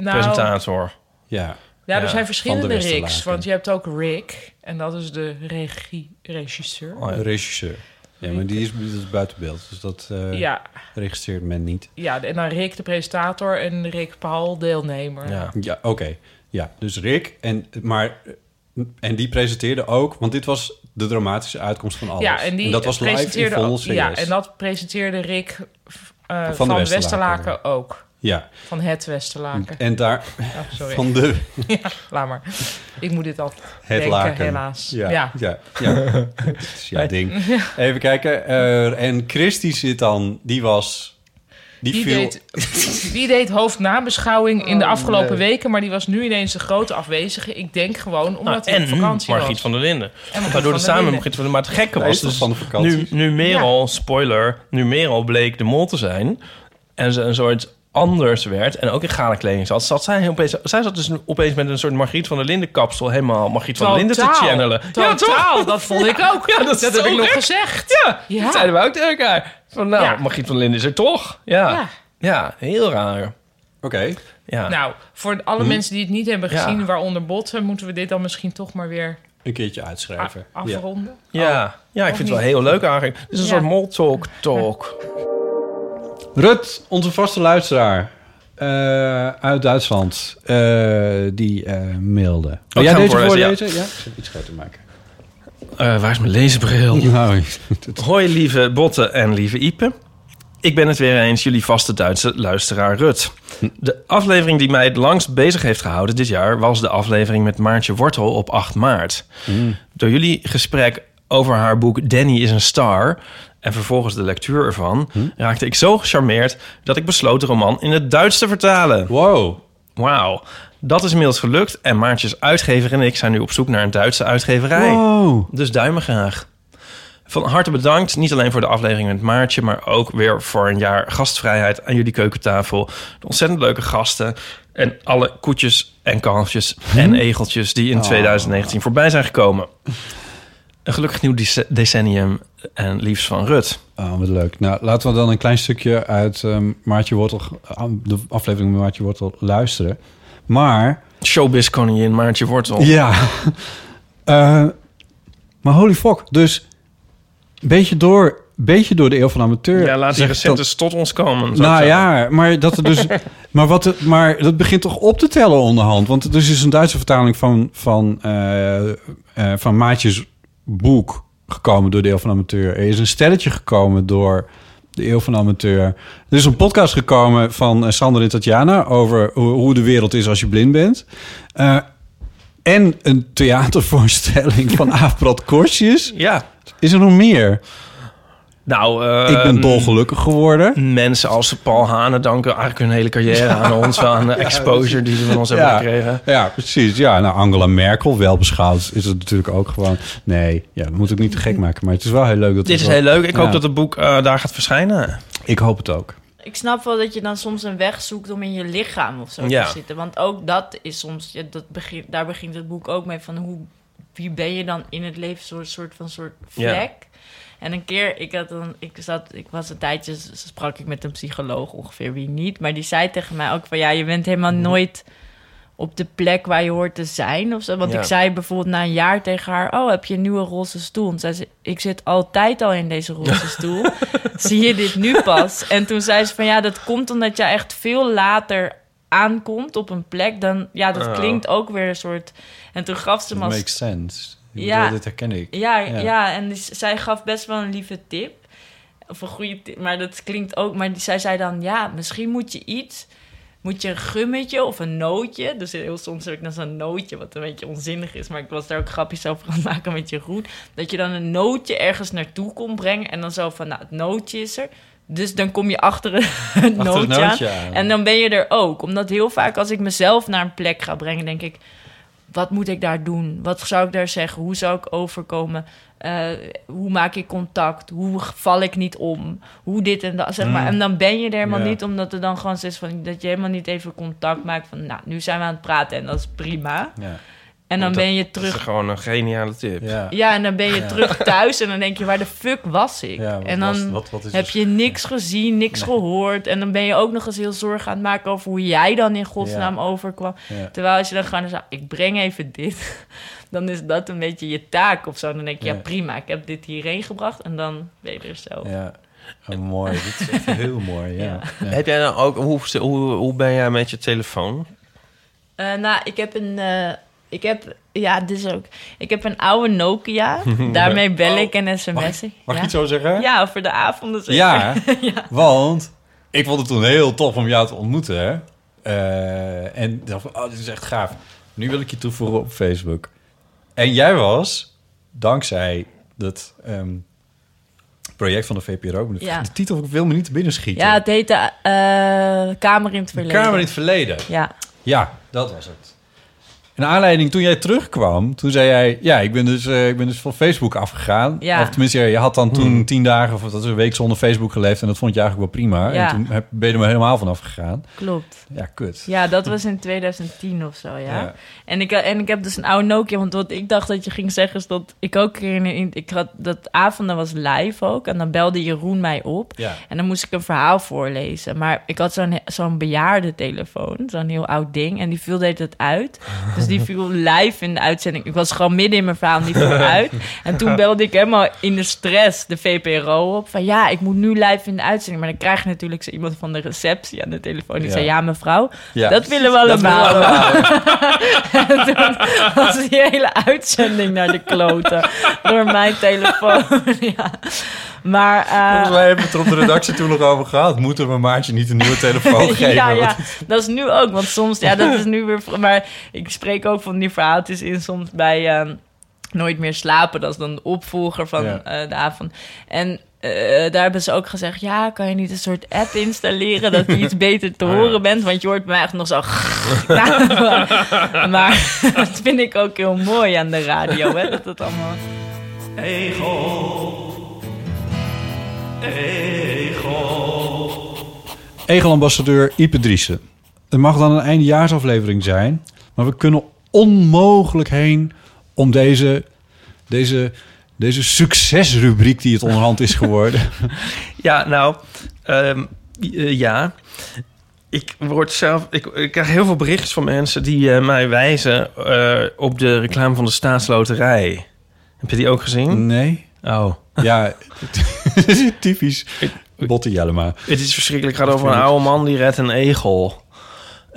Nou, Presentator. Ja. Ja, er Ja, zijn verschillende Ricks. Westerlaken. Want je hebt ook Rick. En dat is de regie, regisseur. Oh, ja. Regisseur. Ja, maar die is, dat is buiten beeld. Dus dat eh, Ja, registreert men niet. ja, en dan Rick de presentator en Rick Paul deelnemer. Ja. Ja, oké. Ja, dus Rick. En, maar, en die presenteerde ook... Want dit was de dramatische uitkomst van alles. Ja, en die dat was live in Vondel. Ja, en dat presenteerde Rick eh, Van van, de de Westerlaken. Westerlaken ook. Ja, Van het Westerlaken. en daar... Oh, sorry. Van de... Ja, laat maar. Ik moet dit altijd Het denken, laken. helaas. Ja, Ja. ja. ja, Het is jouw ding. Even kijken. eh, en Chris die zit dan... Die was... Die, Die, viel... deed, die deed hoofdnabeschouwing in de Oh, afgelopen nee. weken... maar die was nu ineens de grote afwezige. Ik denk gewoon omdat Nou, hij op en vakantie Margriet was. van der Linden. Waardoor der samen. Margriet van der Maar het gekke was dus... van de vakantie? Nu, nu Merel, spoiler... Nu Merel bleek de mol te zijn... en ze een soort anders werd... en ook in gala kleding zat... zat zij, opeens, zij zat dus opeens met een soort Margriet van der Linden kapsel... helemaal Margriet van der Linden te Totaal. channelen. Totaal, toch? dat vond ik ook. Ja, dat is dat heb ik nog gezegd. Ja, Ja. dat zeiden we ook tegen elkaar. Van nou, Ja. Margriet van der Linden is er toch. Ja, Ja. ja. heel raar. Oké. Ja. Nou, voor alle mensen die het niet hebben Hm? Ja. gezien, waaronder botten, moeten we dit dan misschien toch maar weer Een keertje uitschrijven. Ja. afronden. ja. ja, ik Of vind het wel heel leuk eigenlijk. Het is een Ja. soort mol talk talk. Rut, onze vaste luisteraar eh, uit Duitsland, eh, die eh, mailde. Wil ik jij deze voorlezen, voorlezen? Ja. Ik zit iets groter maken. Waar is mijn lezenbril? Nou, Hoi lieve Botte en lieve Ipe. Ik ben het weer eens, jullie vaste Duitse luisteraar Rut. De aflevering die mij het langst bezig heeft gehouden dit jaar... was de aflevering met Maartje Wortel op 8 maart. Door jullie gesprek over haar boek Danny is een star... en vervolgens de lectuur ervan... raakte ik zo gecharmeerd dat ik besloot de roman in het Duits te vertalen. wow. Wauw. Dat is inmiddels gelukt en Maartjes uitgever en ik zijn nu op zoek naar een Duitse uitgeverij. Wow. Dus duimen graag. Van harte bedankt, niet alleen voor de aflevering met Maartje... maar ook weer voor een jaar gastvrijheid aan jullie keukentafel. De ontzettend leuke gasten en alle koetjes en kalfjes en egeltjes... die in 2019 voorbij zijn gekomen. Een gelukkig nieuw dece- decennium en liefst van Rut. Oh, wat leuk. Nou, laten we dan een klein stukje uit ehm, Maartje Wortel, de aflevering met Maartje Wortel luisteren. Maar, Showbiz koningin Maartje Wortel. ja. Eh, maar holy fuck. Dus, beetje door, beetje door de eeuw van amateur. Ja, laat die recentes dat- tot ons komen. Nou ja, maar dat er dus. maar, wat het, maar dat begint toch op te tellen onderhand. Want er is dus een Duitse vertaling van, van, eh, eh, van Maatjes boek gekomen door de Eeuw van de Amateur. Er is een stelletje gekomen door de Eeuw van de Amateur. Er is een podcast gekomen van eh, Sander en Tatjana over hoe, de wereld is als je blind bent. Eh, en een theatervoorstelling van Aafbrad Korsjes. Ja, Is er nog meer? Nou, eh, Ik ben dolgelukkig geworden. Mensen als Paul Hane danken eigenlijk hun hele carrière aan ons. Aan de exposure die ze van ons hebben ja, gekregen. Ja, precies. Ja, nou, Angela Merkel, wel beschouwd, is het natuurlijk ook gewoon... Nee, ja, dat moet ik niet te gek maken. Maar het is wel heel leuk dat Dit het is wel- heel leuk. Ik Ja. hoop dat het boek eh, daar gaat verschijnen. Ik hoop het ook. Ik snap wel dat je dan soms een weg zoekt om in je lichaam of zo Ja. te zitten. Want ook dat is soms, ja, dat begint, daar begint het boek ook mee van hoe, wie ben je dan in het leven, soort, soort van soort Ja. vlek. En een keer, ik had dan, ik zat, ik was een tijdje, sprak ik met een psycholoog ongeveer, wie niet. Maar die zei tegen mij ook van ja, je bent helemaal Mhm. nooit op de plek waar je hoort te zijn of zo. Want Ja. ik zei bijvoorbeeld na een jaar tegen haar, oh, heb je een nieuwe roze stoel? En zei ze, ik zit altijd al in deze roze stoel. Zie je dit nu pas? En toen zei ze van ja, dat komt omdat je echt veel later aankomt op een plek. Dan, ja, dat Oh. klinkt ook weer een soort... En toen gaf ze me als makes sense. Ja. bedoel, dit herken ik. ja, ja. en dus zij gaf best wel een lieve tip. Of een goede tip, maar dat klinkt ook... Maar zij zei dan, ja, misschien moet je iets... Moet je een gummetje of een nootje... Dus heel soms heb ik dan zo'n nootje, wat een beetje onzinnig is... maar ik was daar ook grapjes over aan het maken met Jeroen... dat je dan een nootje ergens naartoe kon brengen... en dan zo van, nou, het nootje is er... Dus dan kom je achter het het nootje, nootje aan. aan. En dan ben je er ook. Omdat heel vaak als ik mezelf naar een plek ga brengen... denk ik, wat moet ik daar doen? Wat zou ik daar zeggen? Hoe zou ik overkomen? Eh, hoe maak ik contact? Hoe val ik niet om? Hoe dit en dat, zeg maar. Mm. En dan ben je er helemaal niet, omdat er dan gewoon is van... dat je helemaal niet even contact maakt van... nou, nu zijn we aan het praten en dat is prima. Ja. En dan Dat- ben je Dat terug... is gewoon een geniale tip. Ja. Ja, en dan ben je Ja. terug thuis en dan denk je, waar de fuck was ik? Ja, en dan was- wat- wat is heb dus- je niks gezien, niks gehoord. En dan ben je ook nog eens heel zorgen aan het maken over hoe jij dan in godsnaam Ja. overkwam. Ja. Terwijl als je dan gewoon zegt, ik breng even dit, dan is dat een beetje je taak of zo. Dan denk je, ja, prima, ik heb dit hierheen gebracht en dan ben je er zelf. Ja, Oh, mooi. Dit is echt heel mooi, ja. Ja. Ja. Heb jij dan ook... Hoe, hoe, hoe ben jij met je telefoon? Eh, nou, ik heb een. eh, ik heb. Ja, dit is ook. Ik heb een oude Nokia. Daarmee bel ik en sms'en. Mag ik ja. het zo zeggen? Ja, voor de avonden zeker. Ja, want ik vond het toen heel tof om jou te ontmoeten. Hè? Eh, en ik dacht van, oh, dit is echt gaaf. Nu wil ik je toevoegen op Facebook. En jij was, dankzij dat ehm, project van de VPRO... De, Ja. de titel wil me niet te binnen schieten. Ja, het heette eh, Kamer in het Verleden. Kamer in het Verleden. Ja. Ja, dat was het. In aanleiding, toen jij terugkwam, toen zei jij... Ja, ik ben dus, eh, ik ben dus van Facebook afgegaan. Ja. Of tenminste, je had dan toen tien dagen... of dat is een week zonder Facebook geleefd... en dat vond je eigenlijk wel prima. Ja. En toen heb, ben je er helemaal van afgegaan. Klopt. Ja, kut. Ja, dat was in 2010 of zo, ja. Ja. En, ik, en ik heb dus een oude Nokia, want wat ik dacht dat je ging zeggen is dat ik ook in, in ik had dat avonden was live ook en dan belde Jeroen mij op Ja. en dan moest ik een verhaal voorlezen. Maar ik had zo'n zo'n bejaarde telefoon, zo'n heel oud ding en die viel deed het uit. Dus die viel live in de uitzending. Ik was gewoon midden in mijn verhaal en die viel uit. En toen belde ik helemaal in de stress de VPRO op van ja, ik moet nu live in de uitzending. Maar dan krijg je natuurlijk zo iemand van de receptie aan de telefoon die Ja. zei ja mevrouw, Ja. dat willen we allemaal. en toen was die hele uitzending naar de kloten door mijn telefoon. ja. Maar eh, Wij hebben het er op de redactie toen nog over gehad. Moeten we Maartje niet een nieuwe telefoon geven? ja, ja, dat is nu ook. Want soms, ja, dat is nu weer... Maar ik spreek ook van die verhaaltjes in soms bij ehm, Nooit meer slapen. Dat is dan de opvolger van Ja. eh, de avond. En eh, daar hebben ze ook gezegd... Ja, kan je niet een soort app installeren... dat je iets beter te Oh, ja. horen bent? Want je hoort me echt nog zo... maar, dat vind ik ook heel mooi aan de radio. Hè? Dat het allemaal... Egel-ambassadeur Ipe Driessen. Het mag dan een eindejaarsaflevering zijn... maar we kunnen onmogelijk heen om deze, deze, deze succesrubriek die het onderhand is geworden. Ja, nou, ehm, eh, ja. Ik word zelf. Ik, ik krijg heel veel berichtjes van mensen die eh, mij wijzen eh, op de reclame van de staatsloterij. Heb je die ook gezien? Nee. Oh. Ja, typisch Botte Jellema. Het is verschrikkelijk. Het gaat over een oude man die redt een egel.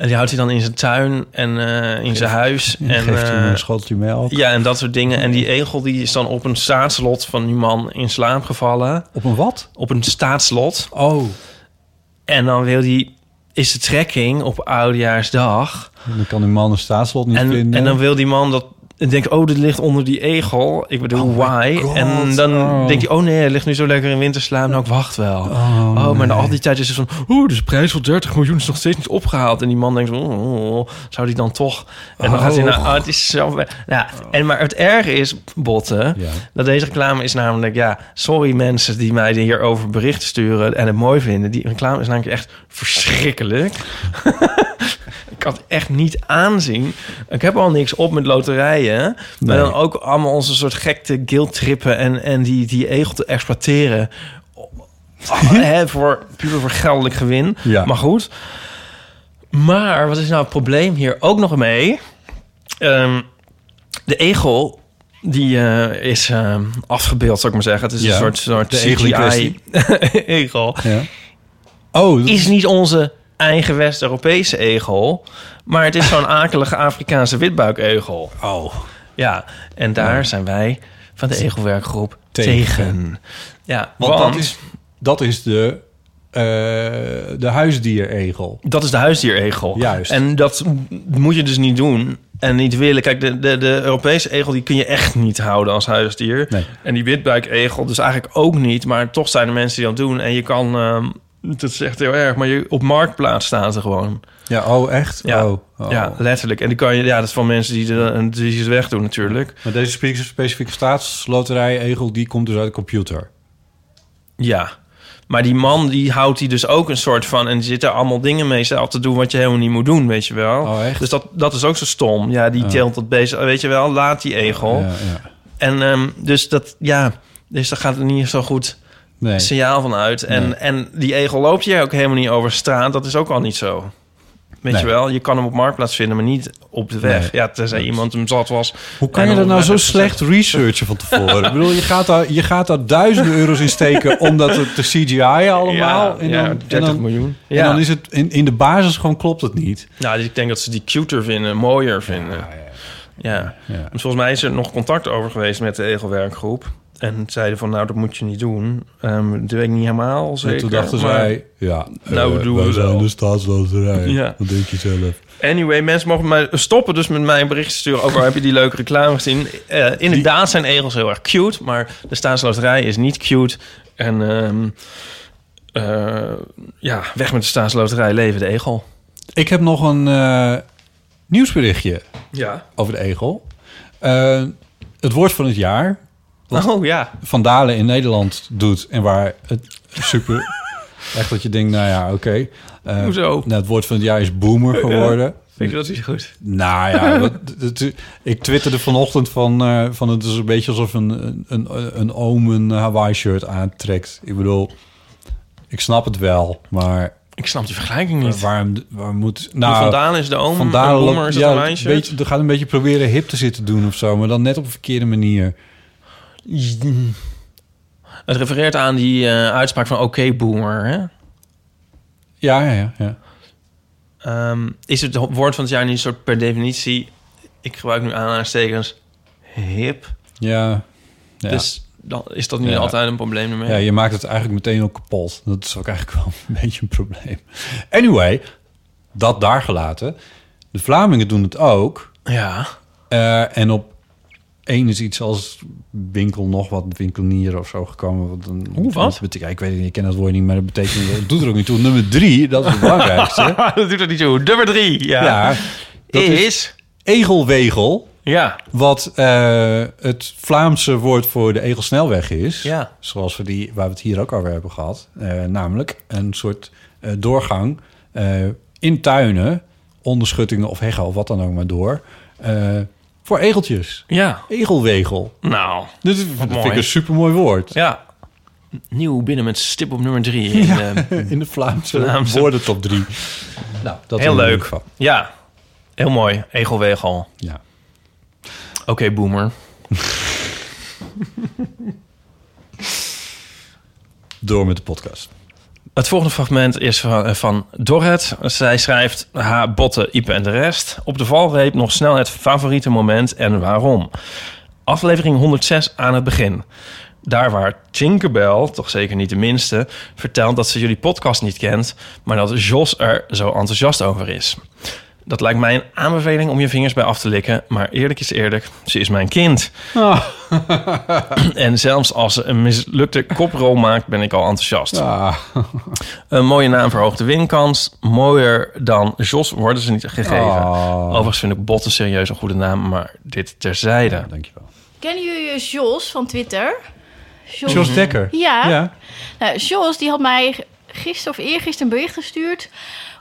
En die houdt hij dan in zijn tuin en eh, in zijn huis. En, Geeft eh, een schoteltje melk. Ja, en dat soort dingen. En die egel die is dan op een staatslot van die man in slaap gevallen. Op een wat? Op een staatslot. Oh. En dan wil die, is de trekking op Oudejaarsdag. Dan kan die man een staatslot niet En, vinden. en dan wil die man dat dan denk ik, oh, dit ligt onder die egel. Ik bedoel, why? God. En dan Oh. denk je, oh nee, hij ligt nu zo lekker in winterslaap. Nou, ik wacht wel. Oh, Oh, maar na al die tijd is het van... Oeh, dus de prijs van 30 miljoen is nog steeds niet opgehaald. En die man denkt, oh, oh, zou die dan toch... En dan Oh. gaat hij naar... Oh, het is zo... Ja, en maar het erge is, Botten... Ja. dat deze reclame is namelijk... Ja, sorry mensen die mij hierover berichten sturen... en het mooi vinden. Die reclame is namelijk echt verschrikkelijk. ik kan het echt niet aanzien. Ik heb al niks op met loterijen. Maar Nee. dan ook allemaal onze soort gekte guildtrippen... en, en die, die egel te exploiteren... Hè, voor puur voor geldelijk gewin. Ja. Maar goed. Maar wat is nou het probleem hier ook nog mee? Ehm, de egel die eh, is ehm, afgebeeld, zou ik maar zeggen. Het is Ja, een soort, soort de CGI egel. Ja. Oh, Is niet onze eigen West-Europese egel, maar het is zo'n akelige Afrikaanse witbuikegel. Oh. Ja, en daar Ja. zijn wij van de egelwerkgroep Tegen. tegen. Ja, Want, want, dat is, dat is de, eh de huisdieregel. Dat is de huisdieregel. Juist. En dat moet je dus niet doen en niet willen. Kijk, de, de, de Europese egel die kun je echt niet houden als huisdier. Nee. En die witbuikegel dus eigenlijk ook niet. Maar toch zijn er mensen die dat doen. En je kan, ehm, dat is echt heel erg, maar je, op marktplaats staan ze gewoon. Ja, oh echt? Ja, Oh, oh. ja letterlijk. En die kan je, ja, dat is van mensen die, de, die ze wegdoen natuurlijk. Maar deze spe- specifieke staatsloterij-egel, die komt dus uit de computer. Ja. Maar die man die houdt die dus ook een soort van... en die zit er allemaal dingen mee zelf te doen... wat je helemaal niet moet doen, weet je wel. Oh, echt? Dus dat, dat is ook zo stom. Ja, die Oh. teelt dat bezig. Weet je wel, laat die egel. Ja, ja. En ehm, dus dat, ja... Dus daar gaat niet zo goed Nee. signaal van uit. En, Nee. en die egel loopt hier ook helemaal niet over straat. Dat is ook al niet zo. Weet Nee. je wel, je kan hem op marktplaats vinden, maar niet op de weg. Nee. Ja, tenzij iemand hem zat was. Hoe kan je dat de nou zo slecht researchen van tevoren? Ik bedoel, je gaat daar, je gaat daar duizenden euro's in steken om dat te CGI allemaal. Ja, en ja, dan, 30 en dan, miljoen. En Ja. dan is het in, in de basis gewoon klopt het niet. Nou, dus ik denk dat ze die cuter vinden, mooier vinden. Ja, Ja. Dus volgens mij is er nog contact over geweest met de Egelwerkgroep. En zeiden van, nou, dat moet je niet doen. Ehm dat weet ik niet helemaal zeker. En toen dachten maar- zij, ja, Nou, eh, doen wij we zijn wel. de staatsloterij. Ja. Dat denk je zelf. Anyway, mensen mogen mij stoppen dus met mij een sturen... over heb je die leuke reclame gezien. Eh, inderdaad zijn egels heel erg cute... maar de staatsloterij is niet cute. En ehm, eh, ja, weg met de staatsloterij, leven de egel. Ik heb nog een nieuwsberichtje Ja. over de egel. Het woord van het jaar. Wat Oh ja. Van Dalen in Nederland doet. En waar het super... echt dat je denkt, nou ja, oké. Eh, Hoezo? Nou, het woord van het jaar is boomer geworden. Vind je dat niet goed? Nou ja, wat, het- ik twitterde vanochtend van, eh, van het is een beetje alsof een, een, een oom een Hawaii-shirt aantrekt. Ik bedoel, ik snap het wel, maar... Ik snap die vergelijking niet. Waarom, waarom moet... Nou, Van Dalen is de oom, Van een Dalen boomer is het ja, een beetje, gaat een beetje proberen hip te zitten doen of zo, maar dan net op een verkeerde manier. Het refereert aan die eh, uitspraak van oké boomer, hè? Ja, ja, ja. ja. Ehm, is het woord van het jaar niet een soort per definitie... ik gebruik nu aanhalingstekens hip? Ja. ja. Dus dan is dat niet Ja. altijd een probleem ermee? Ja, je maakt het eigenlijk meteen ook kapot. Dat is ook eigenlijk wel een beetje een probleem. Anyway, dat daar gelaten. De Vlamingen doen het ook. Ja. Eh, en op één is iets als winkel nog wat winkelier of zo gekomen. Wat een, Oeh, wat? betekent- ik weet niet, ik ken dat woord niet, maar dat betekent... Het doet er ook niet toe. Nummer drie, dat is het belangrijkste. dat doet er niet toe. Nummer drie, ja. Ja, dat is... Egelwegel. Ja. Wat eh, het Vlaamse woord voor de Egelsnelweg is. Ja. Zoals we die, waar we het hier ook over hebben gehad. Eh, namelijk een soort eh, doorgang in tuinen, onderschuttingen of heggen of wat dan ook maar door. Voor egeltjes. Ja. Egelwegel. Nou, Dit is, dat vind ik een supermooi woord. Ja. Nieuw binnen met stip op nummer drie. In, de, in de Vlaamse, Vlaamse- woordentop drie. Nou, dat Heel in ieder leuk. geval. Ja. Heel mooi. Egelwegel. Ja. Oké, boomer. Door met de podcast. Het volgende fragment is van, eh, van Dorrit. Zij schrijft... Ha, botten, Ipe en de rest. Op de valreep nog snel het favoriete moment en waarom. Aflevering 106 aan het begin. Daar waar Tinkerbell, toch zeker niet de minste... vertelt dat ze jullie podcast niet kent... maar dat Jos er zo enthousiast over is. Dat lijkt mij een aanbeveling om je vingers bij af te likken. Maar eerlijk is eerlijk, ze is mijn kind. Ah. en zelfs als ze een mislukte koprol maakt, ben ik al enthousiast. Ah. Een mooie naam verhoogt de winkans. Mooier dan Jos worden ze niet gegeven. Oh. Overigens vind ik Botten serieus een goede naam, maar dit terzijde. dankjewel. Kennen jullie Jos van Twitter? Jos Dekker? Ja. Ja. Nou, Jos die had mij gisteren of eergisteren een bericht gestuurd.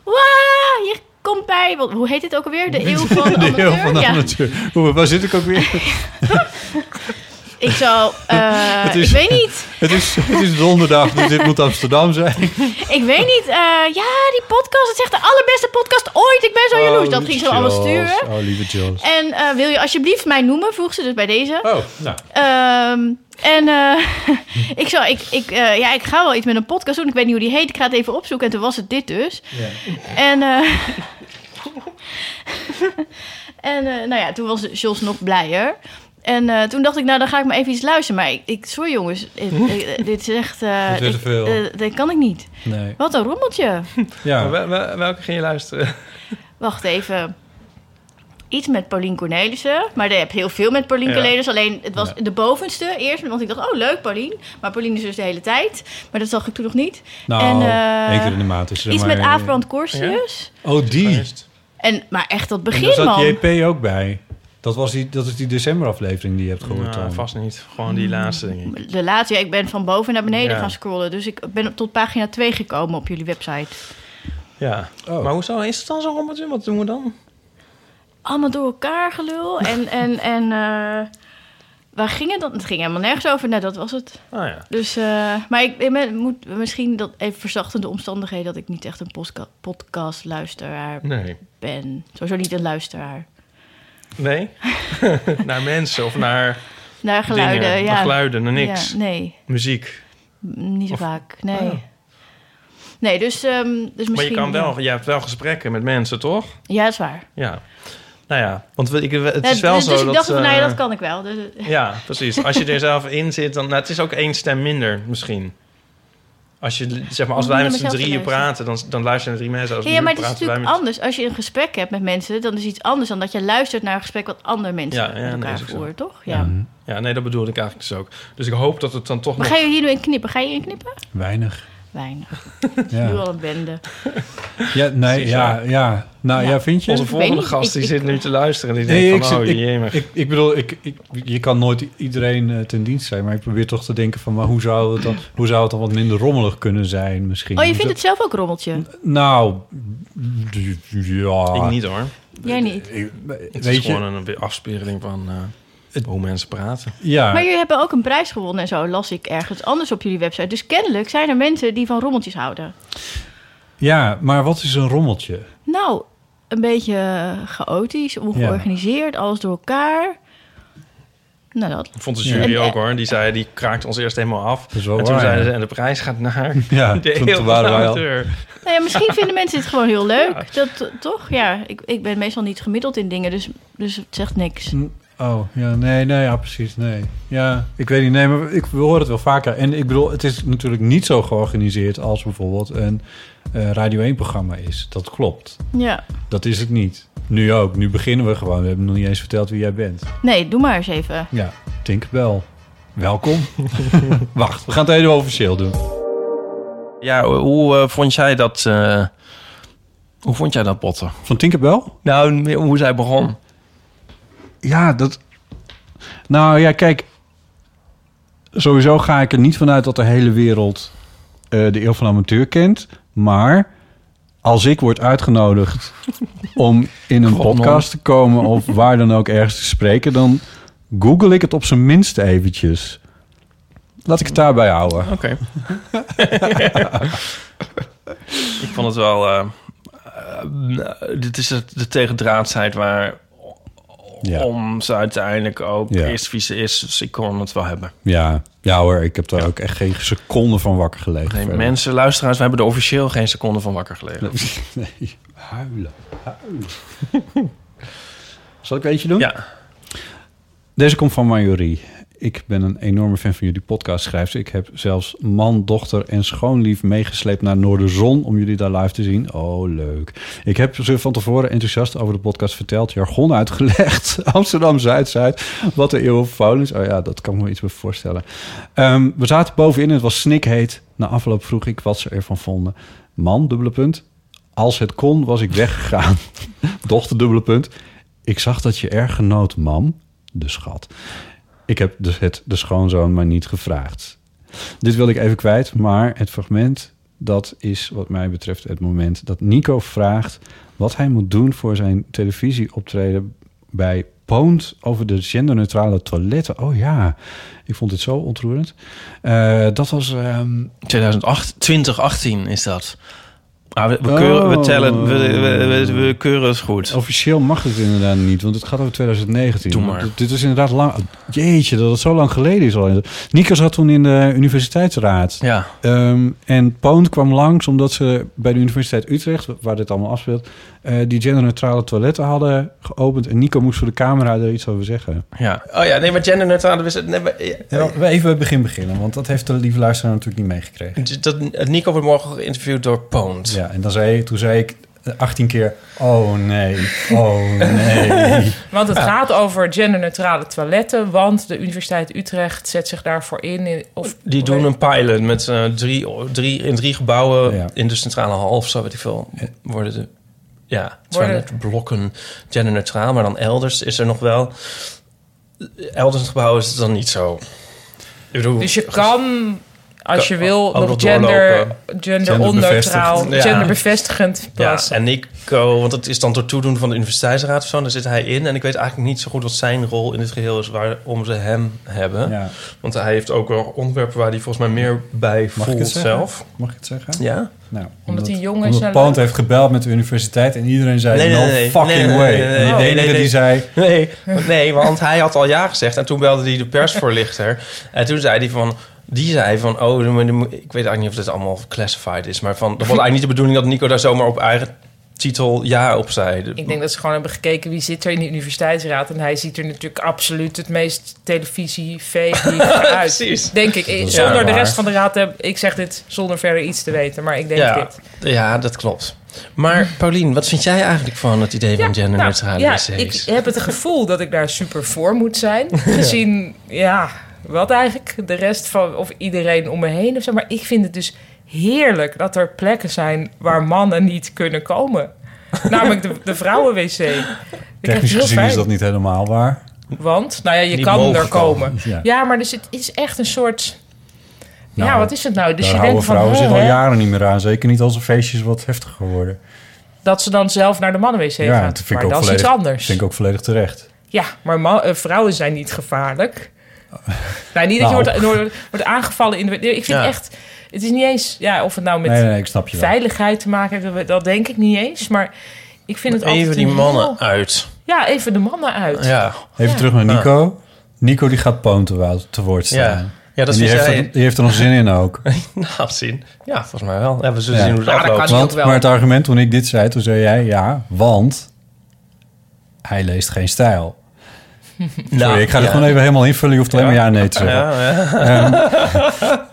Wauw, je komt bij... Hoe heet dit ook alweer? De eeuw van de, de amateur? heel van de Ja. amateur. Hoe, waar zit ik ook weer? Ik zou... eh, Het is- Ik weet niet. Het is, het is donderdag, dus dit moet Amsterdam zijn. Ik weet niet. eh, ja, die podcast. Het is echt de allerbeste podcast ooit. Ik ben zo jaloers. dat ging ze allemaal sturen. Oh, lieve Jos. En eh, wil je alsjeblieft mij noemen? Vroeg ze dus bij deze. Oh, nou. Ehm, en eh, ik, zou, ik, ik, eh, ja, ik ga wel iets met een podcast doen. Ik weet niet hoe die heet. Ik ga het even opzoeken. En toen was het dit dus. En, eh, en eh, nou ja, toen was Jos nog blijer. En eh, toen dacht ik, nou, dan ga ik maar even iets luisteren. Maar ik, ik sorry jongens, ik- ik- dit is echt... eh, te ik- veel. eh, dat kan ik niet. Nee. Wat een rommeltje. Ja. Maar wel- wel- welke ging je luisteren? Wacht even. Iets met Paulien Cornelissen. Maar je hebt heel veel met Paulien Ja. Cornelissen. Alleen het was de bovenste eerst. Want ik dacht, oh leuk Paulien. Maar Paulien is dus de hele tijd. Maar dat zag ik toen nog niet. Nou, en, eh, één keer in de maand is er Iets maar- met Aafbrand Corsius. Oh, die. En, maar echt dat En begin, daar zat man. JP ook bij. Dat, was die, dat is die decemberaflevering die je hebt gehoord. Nou, vast niet. Gewoon die laatste, denk ik. De laatste, ja, ik ben van boven naar beneden Ja. gaan scrollen. Dus ik ben tot pagina 2 gekomen op jullie website. Ja. Maar hoezo is het dan zo'n rommeltje? Wat doen we dan? Allemaal door elkaar gelul. En, en, en eh, waar ging het dan? Het ging helemaal nergens over. Nou, dat was het. Ah ja. Dus, eh, maar ik, moet misschien dat even verzachtende omstandigheden... dat ik niet echt een podcastluisteraar Nee. ben. Sowieso niet een luisteraar. Nee? naar mensen of naar... Naar geluiden, dingen? ja. Naar geluiden, naar niks? Ja, nee. Muziek? Niet zo vaak, nee. Oh. Nee, dus, ehm, dus misschien... maar je kan wel, je hebt wel gesprekken met mensen, toch? Ja, dat is waar. Ja. Nou ja, want ik, het is wel dus, zo dus ik dat... dacht van, nou ja, eh, dat kan ik wel. Dus, Ja, precies. Als je er zelf in zit, dan... Nou, het is ook één stem minder, misschien. Als, je, zeg maar, als wij met z'n drieën praten, dan, dan luisteren er drie mensen. Als Ja, ja, maar het is natuurlijk met- anders. Als je een gesprek hebt met mensen, dan is het iets anders dan dat je luistert naar een gesprek wat andere mensen Ja, ja, met elkaar voeren, toch? Ja. Ja. ja, nee, dat bedoelde ik eigenlijk dus ook. Dus ik hoop dat het dan toch Maar nog... ga je hier nu in knippen? Ga je in knippen? Weinig. Weinig. Ja. Nu al een bende. Ja, nee, ja, ja. Nou, Ja. ja, vind je? Onze volgende gast die ik- zit nu te luisteren en die Nee, denkt ik, van, oh jemig. ik, ik bedoel, ik, ik, je kan nooit iedereen eh, ten dienst zijn, maar ik probeer toch te denken van, maar hoe zou het dan, hoe zou het dan wat minder rommelig kunnen zijn misschien? Oh, je vindt het zelf ook rommeltje? Nou, ja. Ik niet hoor. Jij niet. Ik- Het weet is je, gewoon een afspiegeling van eh, hoe mensen praten. ja. Maar jullie hebben ook een prijs gewonnen en zo, las ik ergens anders op jullie website. Dus kennelijk zijn er mensen die van rommeltjes houden. ja, maar wat is een rommeltje? Nou, een beetje chaotisch, ongeorganiseerd, alles door elkaar. Nou, dat. Vond de jury ook hoor. Die zei, die kraakte ons eerst helemaal af. is wel en toen waar, zeiden ja. ze, en de prijs gaat naar Ja, de toen- heel toen waren wij al- amateur. Nou ja, misschien vinden mensen het gewoon heel leuk. Dat, toch? Ja, ik, ik ben meestal niet gemiddeld in dingen, dus, dus het zegt niks. Oh, ja, nee, nee, ja, precies, nee. Ja, ik weet niet, nee, maar ik we horen het wel vaker. En ik bedoel, het is natuurlijk niet zo georganiseerd als bijvoorbeeld een eh, Radio 1-programma is. Dat klopt. Ja. Dat is het niet. Nu ook, nu beginnen we gewoon. We hebben nog niet eens verteld wie jij bent. Nee, doe maar eens even. Ja, Tinkerbell. Welkom. Wacht, we gaan het even officieel doen. Ja, hoe eh, vond jij dat... eh, hoe vond jij dat botten? Van Tinkerbell? Nou, hoe zij begon. Ja, dat... Nou ja, kijk. Sowieso ga ik er niet vanuit dat de hele wereld eh, de eeuw van de amateur kent. Maar als ik word uitgenodigd om in een God, man. podcast te komen... of waar dan ook ergens te spreken... dan google ik het op zijn minst eventjes. Laat ik het daarbij houden. Oké. ik vond het wel... eh, eh, dit is het- de tegendraadsheid waar... Ja. Om ze uiteindelijk ook Ja. eerst wie ze is. Dus ik kon het wel hebben. Ja, ja hoor, ik heb daar ook echt geen seconde van wakker gelegen. Nee, mensen, luisteraars, we hebben er officieel geen seconde van wakker gelegen. Nee, huilen, huilen. Zal ik eentje doen? Ja. Deze komt van Marjorie. Ik ben een enorme fan van jullie podcast, schrijft ze. Ik heb zelfs man, dochter en schoonlief meegesleept naar Noorderzon om jullie daar live te zien. Oh, leuk. Ik heb ze van tevoren enthousiast over de podcast verteld, jargon uitgelegd. Amsterdam Zuid-Zuid, wat de eeuw is. Oh ja, dat kan me iets bij voorstellen. Ehm, we zaten bovenin, het was snikheet. Na afloop vroeg ik wat ze ervan vonden. Man, dubbele punt. Als het kon, was ik weggegaan. Dochter, dubbele punt. Ik zag dat je erg genoot, mam. De schat. Ik heb dus het de schoonzoon maar niet gevraagd. Dit wilde ik even kwijt, maar het fragment... dat is wat mij betreft het moment dat Nico vraagt... wat hij moet doen voor zijn televisieoptreden bij Poont... over de genderneutrale toiletten. Oh ja, ik vond dit zo ontroerend. Eh, dat was... ehm, 2008, 2018 is dat. Ah, we, we, keuren, we Oh. tellen, we, we, keuren het goed. Officieel mag het inderdaad niet, want het gaat over 2019. Doe maar. Dit- is inderdaad lang... Jeetje, dat het zo lang geleden is al. Nico zat toen in de universiteitsraad. Ja. Ehm, en Poont kwam langs omdat ze bij de Universiteit Utrecht, waar dit allemaal afspeelt, eh, die genderneutrale toiletten hadden geopend. En Nico moest voor de camera er iets over zeggen. Ja. Oh ja, nee, maar genderneutrale... Nee, maar, Ja, we even bij het begin beginnen, want dat heeft de lieve luisteraar natuurlijk niet meegekregen. dat, Nico wordt morgen geïnterviewd door Poont. Ja, en dan zei, toen zei ik eh, 18 keer, oh nee, oh nee. Want het gaat over genderneutrale toiletten, want de Universiteit Utrecht zet zich daarvoor in. of, Die doen een pilot met eh, drie, drie, in drie gebouwen in de centrale hal of zo, weet ik veel. Worden de, ja, het zijn Worden- net blokken genderneutraal, maar dan elders is er nog wel... Elders in het gebouw is het dan niet zo. Ik bedoel, Dus je kan, als je wil, ook nog nog gender, Genderbevestigend. Ja. genderbevestigend Ja, en Nico, want het is dan door toedoen van de universiteitsraad of zo, daar zit hij in. En ik weet eigenlijk niet zo goed wat zijn rol in dit geheel is waarom ze hem hebben. Ja. Want hij heeft ook wel onderwerpen waar hij volgens mij meer bij Mag ik voelt het zelf. Mag ik het zeggen? Ja? Nou, Omdat hij jong is Omdat heeft gebeld met de universiteit en iedereen zei, Nee, nee, no nee, fucking nee, nee, way. nee, nee, en de nee, enige nee, die zei, Nee, nee, want hij had al ja gezegd. En toen belde hij de persvoorlichter. En toen zei hij van... Die zei van, oh, ik weet eigenlijk niet of dit allemaal classified is. Maar van, dat was eigenlijk niet de bedoeling dat Nico daar zomaar op eigen titel ja op zei. Ik denk dat ze gewoon hebben gekeken wie zit er in de universiteitsraad. En hij ziet er natuurlijk absoluut het meest televisie-fake uit. Precies. Denk ik. Zonder de rest van de raad. heb- Ik zeg dit zonder verder iets te weten. Maar ik denk ja, dit. ja, dat klopt. Maar Paulien, wat vind jij eigenlijk van het idee van genderneutrale Nou, ja, ik heb het gevoel dat ik daar super voor moet zijn. Gezien, ja, wat eigenlijk de rest van, of iedereen om me heen of zo. Maar ik vind het dus heerlijk dat er plekken zijn waar mannen niet kunnen komen. Namelijk de, de vrouwen-wc. Technisch gezien fijn. is dat niet helemaal waar. Want, nou ja, je Niet kan er komen. komen, ja. Ja. maar dus het is echt een soort... ja, Nou, wat is het nou? Dus Daar je houden denkt van, vrouwen zitten al jaren niet meer aan. Zeker niet als een feestje is wat heftiger geworden. dat ze dan zelf naar de mannen-wc ja, gaan. dat vind maar ik ook dat is volledig, iets anders. vind ik ook volledig terecht. Ja, maar ma- eh, vrouwen zijn niet gevaarlijk. nou, niet dat Nou. je wordt, wordt, wordt aangevallen in de... Ik vind Ja. echt... Het is niet eens... Ja, of het nou met Nee, nee, veiligheid te maken heeft, dat- denk ik niet eens. Maar ik vind het Even altijd die mannen heel- uit. Ja, even de mannen uit. Ja. Even Ja. terug naar Nico. Nico die gaat Poont te, wo- te woord staan. Ja. Ja, dat die heeft, jij- er, die heeft er nog zin in ook. nou, zien. Ja, volgens mij wel. Ja, we zullen Ja. zien hoe het Nou, dat afloopt. Want, maar het argument toen ik dit zei, toen zei jij ja, want hij leest geen stijl. Sorry, Nou, ik ga er ja. gewoon even helemaal invullen. Je hoeft alleen maar ja en nee te zeggen. Ja. Ehm,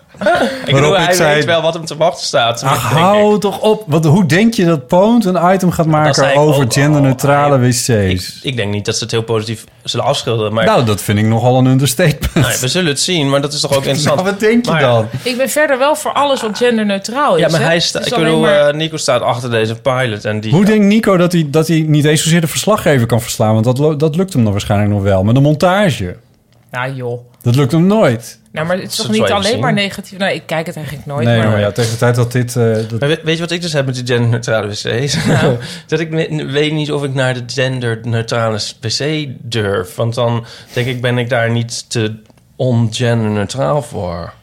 ik bedoel, ik hij zei- weet wel wat hem te wachten staat. Ach, ik. hou toch op. Wat, hoe denk je dat Poont een item gaat maken ik over ook genderneutrale wc's? Ik, ik denk niet dat ze het heel positief zullen afschilderen. Maar nou, dat vind ik nogal een understatement. nou, we zullen het zien, maar dat is toch ook interessant. Nou, wat denk je Maar- dan? Ik ben verder wel voor alles wat genderneutraal is. Ja, maar hè. hij staat. Ik bedoel, maar- eh, Nico staat achter deze pilot en die. Hoe denkt Nico dat hij, dat hij niet eens zozeer de verslaggever kan verslaan? Want dat, dat lukt hem dan waarschijnlijk nog wel. Maar de montage, Nou joh. dat lukt hem nooit. Nou, maar het is toch niet alleen zien. maar negatief? Nee, ik kijk het eigenlijk nooit. nee, maar maar ja, tegen de tijd dat dit... eh, dat, Maar weet, weet je wat ik dus heb met die genderneutrale wc's? dat ik weet niet of ik naar de genderneutrale wc durf. Want dan denk ik, ben ik daar niet te ongenderneutraal voor.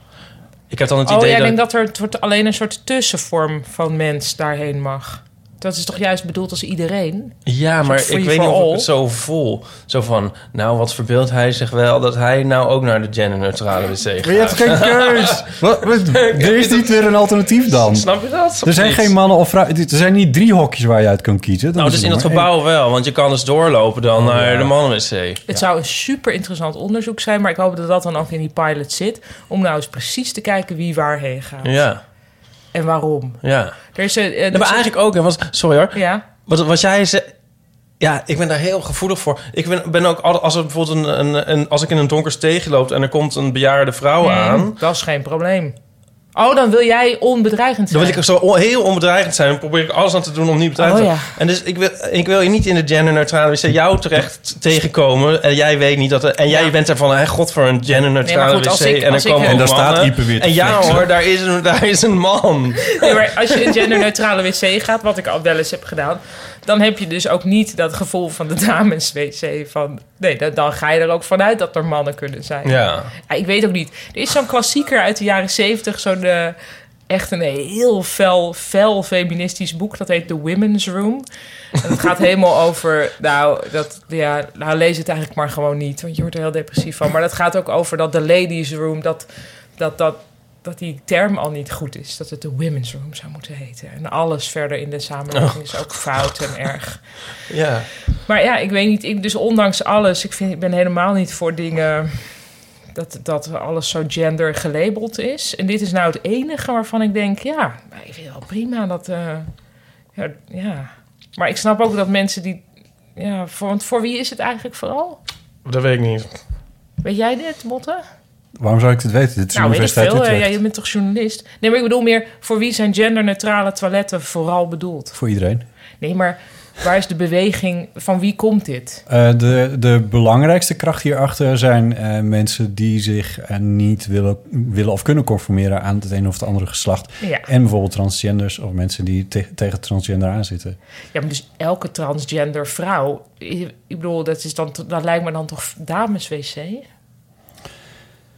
Ik heb dan het oh, idee jij dat... denkt dat er het wordt alleen een soort tussenvorm van mens daarheen mag. Dat is toch juist bedoeld als iedereen? Ja, maar ik weet niet of ik het zo vol. Zo van, nou, wat verbeeldt hij zich wel dat hij nou ook naar de genderneutrale wc gaat. Maar je hebt geen keus. Wat, wat, er is niet weer een alternatief dan. Snap je dat? Er zijn Niet. geen mannen of vrouwen. Er zijn niet drie hokjes waar je uit kan kiezen. Dan Nou, is dus in één. gebouw wel, want je kan dus doorlopen dan Oh, naar ja. de mannenwc. Het zou een super interessant onderzoek zijn, maar ik hoop dat dat dan ook in die pilot zit. Om nou eens precies te kijken wie waarheen gaat. Ja, En waarom. ja. Er is een, maar eigenlijk ook, was, sorry hoor. Ja. Wat, wat jij zei. Ja, ik ben daar heel gevoelig voor. Ik ben, ben ook als er bijvoorbeeld een, een, een, als ik in een donker steegje loop en er komt een bejaarde vrouw Hmm, aan. Dat is geen probleem. Oh, dan wil jij onbedreigend Dan zijn. wil ik er zo on- heel onbedreigend zijn. Dan probeer ik alles aan te doen om niet bedreigend Oh, te zijn. En dus ik wil, ik wil je niet in de genderneutrale wc jou terecht tegenkomen. En jij weet niet dat... Er, en jij bent er van, hey, god voor een Nee, genderneutrale als wc. ik- en dan ik- komen En daar staat te En ja hoor, daar is, een, daar is een man. Nee, maar als je een genderneutrale wc gaat, wat ik al wel eens heb gedaan... dan heb je dus ook niet dat gevoel van de dameswc. Van, nee, dan, dan ga je er ook vanuit dat er mannen kunnen zijn. Ja. ik weet ook niet. Er is zo'n klassieker uit de jaren zeventig, zo'n... eh, echt een heel fel, fel feministisch boek. Dat heet The Women's Room. En het gaat helemaal over... Nou, dat, ja, nou, lees het eigenlijk maar gewoon niet. Want je wordt er heel depressief van. Maar dat gaat ook over dat de ladies room... dat, dat, dat, dat die term al niet goed is. Dat het de women's room zou moeten heten. En alles verder in de samenleving is ook fout en erg. Ja. Maar ja, ik weet niet. Ik, dus ondanks alles, ik, vind, ik ben helemaal niet voor dingen dat, dat alles zo gender gelabeld is. En dit is nou het enige waarvan ik denk, ja, ik vind het wel prima dat. eh, ja, ja. Maar ik snap ook dat mensen die. Ja, voor, want voor wie is het eigenlijk vooral? Dat weet ik niet. Weet jij dit, Botte? Waarom zou ik dit weten? Dit is Nou, weet veel. eh, Utrecht. Ja, je bent toch journalist? Nee, maar ik bedoel meer, voor wie zijn genderneutrale toiletten vooral bedoeld? Voor iedereen. Nee, maar waar is de beweging? Van wie komt dit? Eh, de, de belangrijkste kracht hierachter zijn eh, mensen die zich niet willen, willen of kunnen conformeren aan het ene of het andere geslacht. Ja. En bijvoorbeeld transgenders of mensen die te- tegen transgender aanzitten. Ja, maar dus elke transgender vrouw... Ik ik bedoel, dat, is dan, dat lijkt me dan toch dameswc?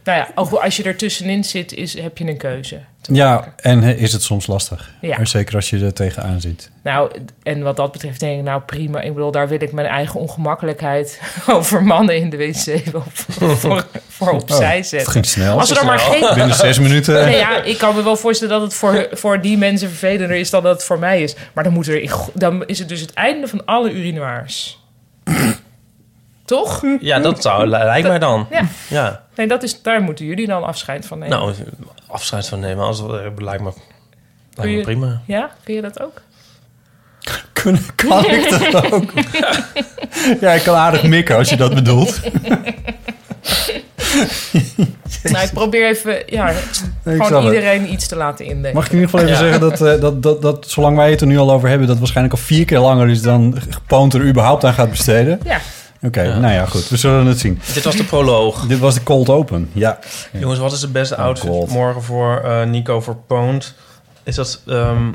Nou ja, ook als je er tussenin zit, is, heb je een keuze. Ja, en eh, is het soms lastig. Ja. Maar zeker als je er tegenaan zit. Nou, en wat dat betreft denk ik, nou prima. Ik bedoel, daar wil ik mijn eigen ongemakkelijkheid over mannen in de wc wel voor, voor, voor opzij Oh, zetten. het ging snel. Als er dan maar geen... Binnen zes minuten. Nee, ja, ik kan me wel voorstellen dat het voor, voor die mensen vervelender is dan dat het voor mij is. Maar dan, moet er, dan is het dus het einde van alle urinoirs. Toch? Ja, dat zou, lijkt mij dan. Ja. Ja. Nee, dat is, daar moeten jullie dan afscheid van nemen. Nou, afscheid van nemen, als, het lijkt me, lijkt me prima. Ja, kun je dat ook? Kun, kan ik dat ook? ja, ik kan aardig mikken als je dat bedoelt. nou, ik probeer even ja, gewoon het. iedereen iets te laten indenken. Mag ik in ieder geval even Ja. zeggen dat, eh, dat, dat, dat zolang wij het er nu al over hebben... dat waarschijnlijk al vier keer langer is dan Poont er überhaupt aan gaat besteden. Ja. Oké, nou ja, goed. We zullen het zien. Dit was de proloog. Dit was de cold open, ja. Jongens, wat is de beste Oh, outfit morgen voor eh, Nico voor? Is dat ehm,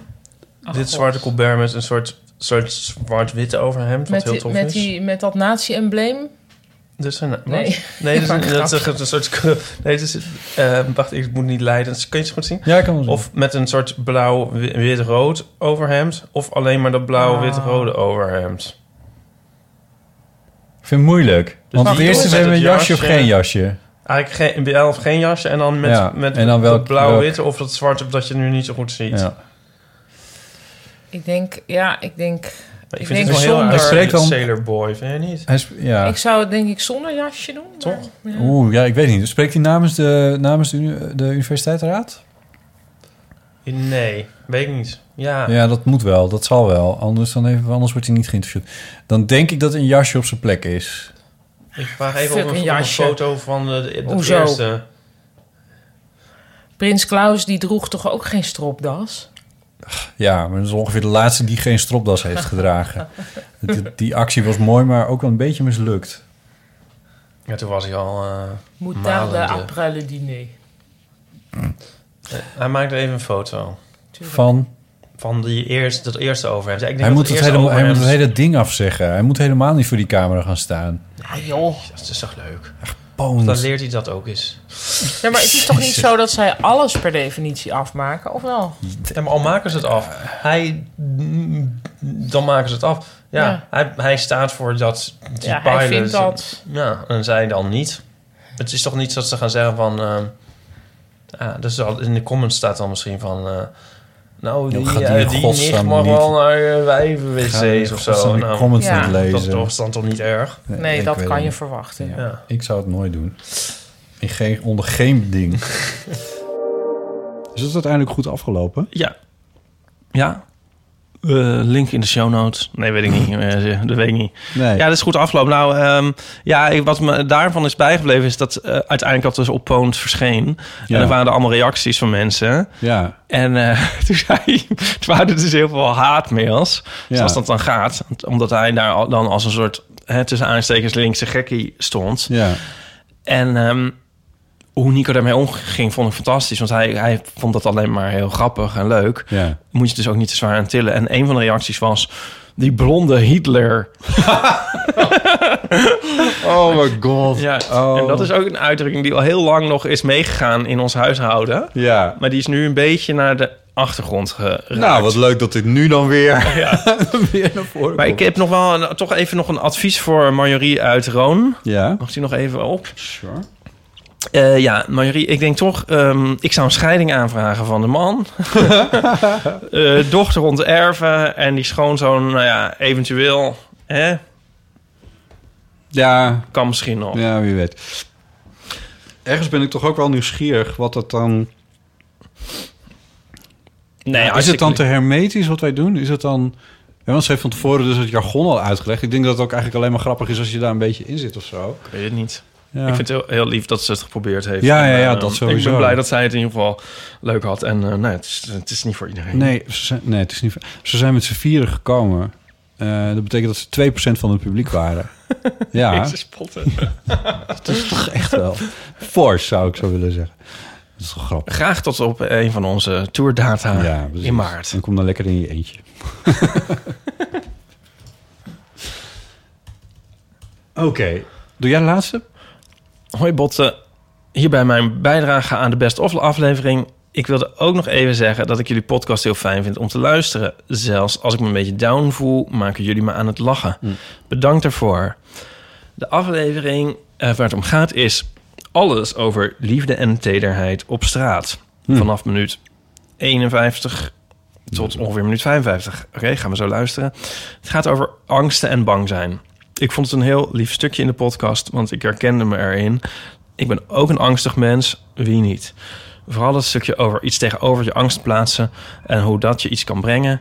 dit God. zwarte colbert met een soort, soort zwart-witte overhemd? Wat Met, heel die, tof met, is. die, met dat nazi-embleem? Dus een, wat? Nee. Nee, dus een, dat is een soort... Nee, dus, eh, wacht, ik moet niet leiden. Kun je het goed zien? Ja, ik kan wel zien. Of met een soort blauw-wit-rood overhemd. Of alleen maar dat blauw-wit-rode Ah. overhemd. Ik vind het moeilijk. Want Mag het eerste een het jasje of geen jasje. Eigenlijk geen, wel of geen jasje en dan met, Ja, met en dan welk- dat blauw-witte of dat zwarte dat je nu niet zo goed ziet. Ja. Ik denk, ja, ik denk... Ik, Ik vind denk het wel heel zonder. erg Hij spreekt dan- Sailor Boy, vind je niet? Hij ja. Ik zou het denk ik zonder jasje doen. Toch? Ja. Oeh, ja, ik weet niet. Spreekt hij namens de, namens de, de universiteitsraad? Nee, weet ik niet. Ja, Ja, dat moet wel. Dat zal wel. Anders, dan even, anders wordt hij niet geïnterviewd. Dan denk ik dat een jasje op zijn plek is. ik vraag even Fuck op een een, op een jasje. foto van de, de, Hoezo? eerste. Prins Klaus die droeg toch ook geen stropdas? Ja, maar dat is ongeveer de laatste die geen stropdas heeft gedragen. die, die actie was mooi, maar ook wel een beetje mislukt. Ja, toen was hij al uh, Moutarde après le dîner. Hij maakte even een foto. Van? Van die eerste, dat eerste overhemd. Ja, ik denk Hij dat moet, het hele, hij moet het hele ding afzeggen. Hij moet helemaal niet voor die camera gaan staan. Ja, joh. Dat is toch leuk? Poont. Dan leert hij dat ook eens. Ja, maar het is toch niet zo dat zij alles per definitie afmaken, of wel? Ja, maar al maken ze het af. Hij, dan maken ze het af. Ja, Ja. Hij, hij staat voor dat die Ja, hij vindt dat. Ja, en zij dan niet. Het is toch niet dat ze gaan zeggen van... eh, ja, dus al, in de comments staat dan misschien van... eh, nou, die, gaat die eh, godsnaam nicht mag wel naar uh, die wijven-wc's of zo. Nou, comments Ja. niet lezen. Dat is dan toch niet erg? Nee, dat kan je niet. verwachten. Ja. Ja. Ik zou het nooit doen. In geen, onder geen beding. is het uiteindelijk goed afgelopen? Ja. Ja. Eh, link in de show notes. Nee, weet ik niet. Eh, dat weet ik niet. Nee. Ja, dat is goed afgelopen. Nou, ehm, ja, ik- wat me daarvan is bijgebleven... is dat eh, uiteindelijk dat dus op Poont verscheen. Ja. En er waren er allemaal reacties van mensen. Ja. En eh, toen, zei, toen waren dus heel veel haatmails. Ja. Zoals dat dan gaat. Omdat hij daar al- dan als een soort... Hè, tussen aanstekens linkse gekkie stond. Ja. En ehm, hoe Nico daarmee omging, vond ik fantastisch. Want hij, hij vond dat alleen maar heel grappig en leuk. Ja. Moet je dus ook niet te zwaar aan tillen. En een van de reacties was... Die blonde Hitler. Oh my god. Ja, Oh. en dat is ook een uitdrukking die al heel lang nog is meegegaan in ons huishouden. Ja. Maar die is nu een beetje naar de achtergrond geraakt. Nou, wat leuk dat dit nu dan weer, weer naar voren Maar ik heb nog wel een- toch even nog een advies voor Marjorie uit Roon. Ja. Mag die nog even op? Sure. Eh, ja, Marjorie, ik denk toch... ehm, ik zou een scheiding aanvragen van de man. Eh, dochter onterven en die schoonzoon, nou ja, eventueel... Hè, Ja. kan misschien nog. Ja, wie weet. Ergens ben ik toch ook wel nieuwsgierig wat dat dan... Nee, Ja, is het ik- dan te hermetisch wat wij doen? Is het dan... Ja, want ze heeft van tevoren dus het jargon al uitgelegd. Ik denk dat het ook eigenlijk alleen maar grappig is als je daar een beetje in zit of zo. Ik weet het niet. Ja. Ik vind het heel, heel lief dat ze het geprobeerd heeft. Ja, En, ja, ja, eh, dat Ik sowieso. ben blij dat zij het in ieder geval leuk had. En eh, nee, het is, het is niet voor iedereen. Nee, ze zijn, nee, het is niet... Ze zijn met z'n vieren gekomen. Eh, dat betekent dat ze 2% van het publiek waren. ja, Jezus, spotten. dat is toch echt wel fors, zou ik zo willen zeggen. Dat is toch grappig. Graag tot op een van onze tourdata Ja, precies. in maart. En kom dan lekker in je eentje. Oké. Doe jij de laatste? Hoi Botte, hierbij mijn bijdrage aan de Best of aflevering. Ik wilde ook nog even zeggen dat ik jullie podcast heel fijn vind om te luisteren. Zelfs als ik me een beetje down voel, maken jullie me aan het lachen. Bedankt daarvoor. De aflevering eh, waar het om gaat is alles over liefde en tederheid op straat. Vanaf minuut 51 tot ongeveer minuut 55. Oké, gaan we zo luisteren. Het gaat over angsten en bang zijn. Ik vond het een heel lief stukje in de podcast, want ik herkende me erin. Ik ben ook een angstig mens, wie niet? Vooral het stukje over iets tegenover je angst plaatsen en hoe dat je iets kan brengen.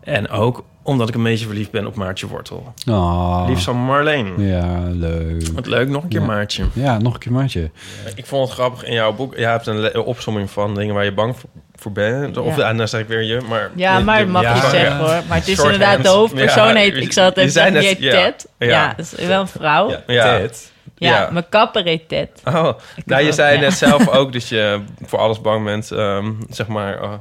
En ook omdat ik een beetje verliefd ben op Maartje Wortel. Oh. Lief van Marleen. Ja, leuk. Wat leuk, nog een keer Ja. Maartje. Ja, nog een keer Maartje. Ik vond het grappig in jouw boek. Je hebt een opsomming van dingen waar je bang voor, voor bent. Of Ja. en dan zeg ik weer je, maar... Ja, maar dat mag je Ja. zeggen hoor. Maar het is inderdaad de hoofdpersoon Ja, heet... Ik zal het even zeggen, die net- heet ja. Ted. Ja. Ja, dat is wel een vrouw. Ja. Ja. Ja, Ja. mijn kapper heet Ted. Oh, Ik nou, je zei net zelf ook dat je voor alles bang bent, ehm, zeg maar, eh,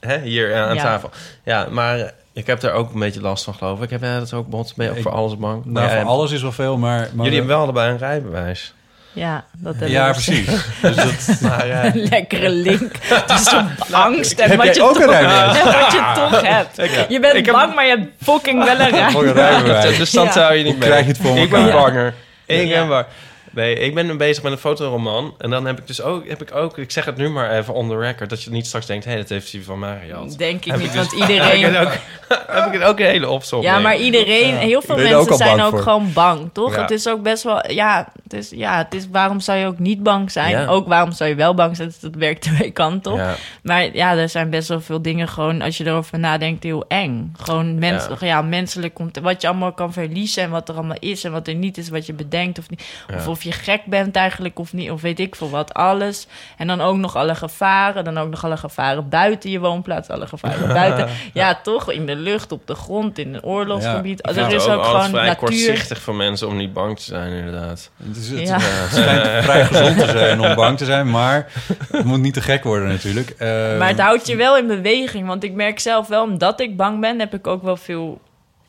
hè, hier aan Ja. tafel. Ja, maar ik heb daar ook een beetje last van, geloof ik. Heb jij dat ook, Bot? Ben je ook Ik- voor alles bang? Nou, Ja, voor alles is wel veel, maar... maar Jullie hebben wel allebei een rijbewijs. Ja, dat hebben Ja, we. precies. Dus dat, Maar, eh, Een lekkere link tussen angst en Heb wat je, ook toch, en wat je toch hebt. Je bent ik heb- bang, maar je hebt fucking wel een rijbewijs. dus dan Ja. zou je niet Hoe krijg je het voor Ik ben banger. Ik Ja. ben bang. Nee, ik ben bezig met een fotoroman. En dan heb ik dus ook, heb ik ook, ik zeg het nu maar even on the record, dat je niet straks denkt, hé, dat heeft hij van gehad. Denk ik Heb niet, dus- want heb ik iedereen... het ook, heb ik het ook een hele opzomming. Ja, maar iedereen, heel veel Ben je ook mensen zijn ook voor? gewoon bang, toch? Ja. Het is ook best wel, ja, het is, ja, het is waarom zou je ook niet bang zijn? Ja. Ook waarom zou je wel bang zijn? Dat werkt twee kanten toch? Ja. Maar ja, er zijn best wel veel dingen gewoon, als je erover nadenkt, heel eng. Gewoon mens, ja. menselijk komt, wat je allemaal kan verliezen en wat er allemaal is en wat er niet is, wat je bedenkt of niet. Of. Of je gek bent eigenlijk of niet, of weet ik veel wat, alles. En dan ook nog alle gevaren, dan ook nog alle gevaren buiten je woonplaats, alle gevaren buiten. Ja, toch? In de lucht, op de grond, in een oorlogsgebied. Ik er is het ook altijd gewoon vrij natuur. kortzichtig van mensen om niet bang te zijn, inderdaad. het, is, het Ja. schijnt vrij gezond te zijn om bang te zijn, maar het moet niet te gek worden natuurlijk. Eh, Maar het houdt je wel in beweging. Want ik merk zelf wel, omdat ik bang ben, heb ik ook wel veel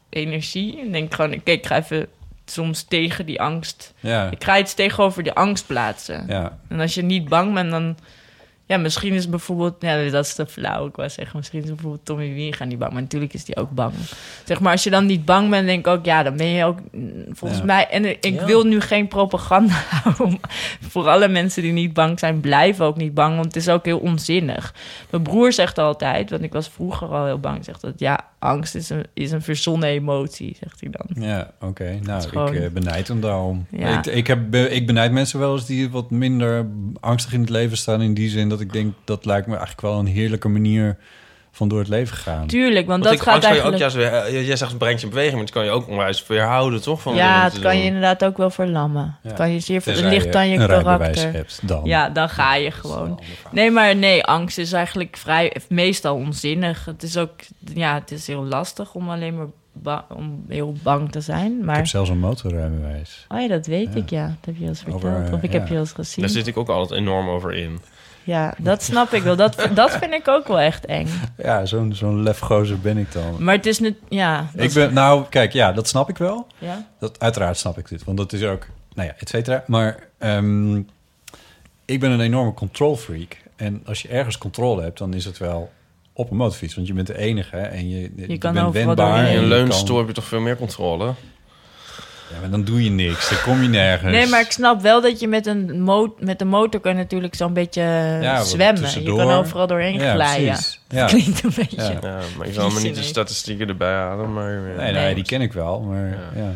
energie. Ik denk gewoon, kijk, ik ga even soms tegen die angst. Ja. Ik ga iets tegenover die angst plaatsen. Ja. En als je niet bang bent, dan... Ja, misschien is bijvoorbeeld... Ja, dat is te flauw. Ik wou zeggen, misschien is bijvoorbeeld Tommy Wiega niet bang. Maar natuurlijk is die ook bang. Zeg maar, als je dan niet bang bent, denk ik ook... Ja, dan ben je ook mm, volgens Ja. mij... En ik Ja. wil nu geen propaganda houden. Voor alle mensen die niet bang zijn, blijven ook niet bang. Want het is ook heel onzinnig. Mijn broer zegt altijd, want ik was vroeger al heel bang... Zegt dat, ja, angst is een, is een verzonnen emotie, zegt hij dan. Ja, oké. Nou, ik eh, benijd hem daarom. Ja. Ik, ik, heb, ik benijd mensen wel eens die wat minder angstig in het leven staan. In die zin dat ik denk, dat lijkt me eigenlijk wel een heerlijke manier van door het leven gaan. Tuurlijk, want, Want dat ik, gaat angst kan je ook eigenlijk... juist weer... eh, Jij zegt het brengt je in beweging, maar het kan je ook onwijs weerhouden, toch? Van ja, het kan je inderdaad ook wel verlammen. Ja. Het kan je zeer ver... Ligt je aan je rijbewijs karakter. hebt, dan. Ja, dan ga je gewoon. Nee, maar nee, angst is eigenlijk vrij, meestal onzinnig. Het is ook, ja, het is heel lastig om alleen maar ba- om heel bang te zijn. Ik Maar heb zelfs een motorrijbewijs. oh ja, dat weet Ja. ik ja. Dat heb je al eens verteld. Over, of ik ja. heb je al eens gezien. Daar zit ik ook altijd enorm over in. Ja, dat snap ik wel. Dat, dat vind ik ook wel echt eng. Ja, zo'n zo'n lefgozer ben ik dan. Maar het is niet, ja. Ik ben, nou, kijk, ja, dat snap ik wel. Ja? Dat, uiteraard snap ik dit, want dat is ook, nou ja, et cetera. Maar ehm, ik ben een enorme control freak. En als je ergens controle hebt, dan is het wel op een motorfiets. Want je bent de enige en je, je, kan bent wendbaar. In je een leunstoel heb je toch veel meer controle? Ja, maar dan doe je niks. Dan kom je nergens. Nee, maar ik snap wel dat je met een, mo met een motor kan natuurlijk zo'n beetje zwemmen. Je kan overal doorheen Ja, glijden. precies. Ja. Klinkt een beetje. Ja. Ja, maar ik zal me niet de statistieken erbij halen, maar... Nee, nee, Nee. die ken ik wel, maar ja.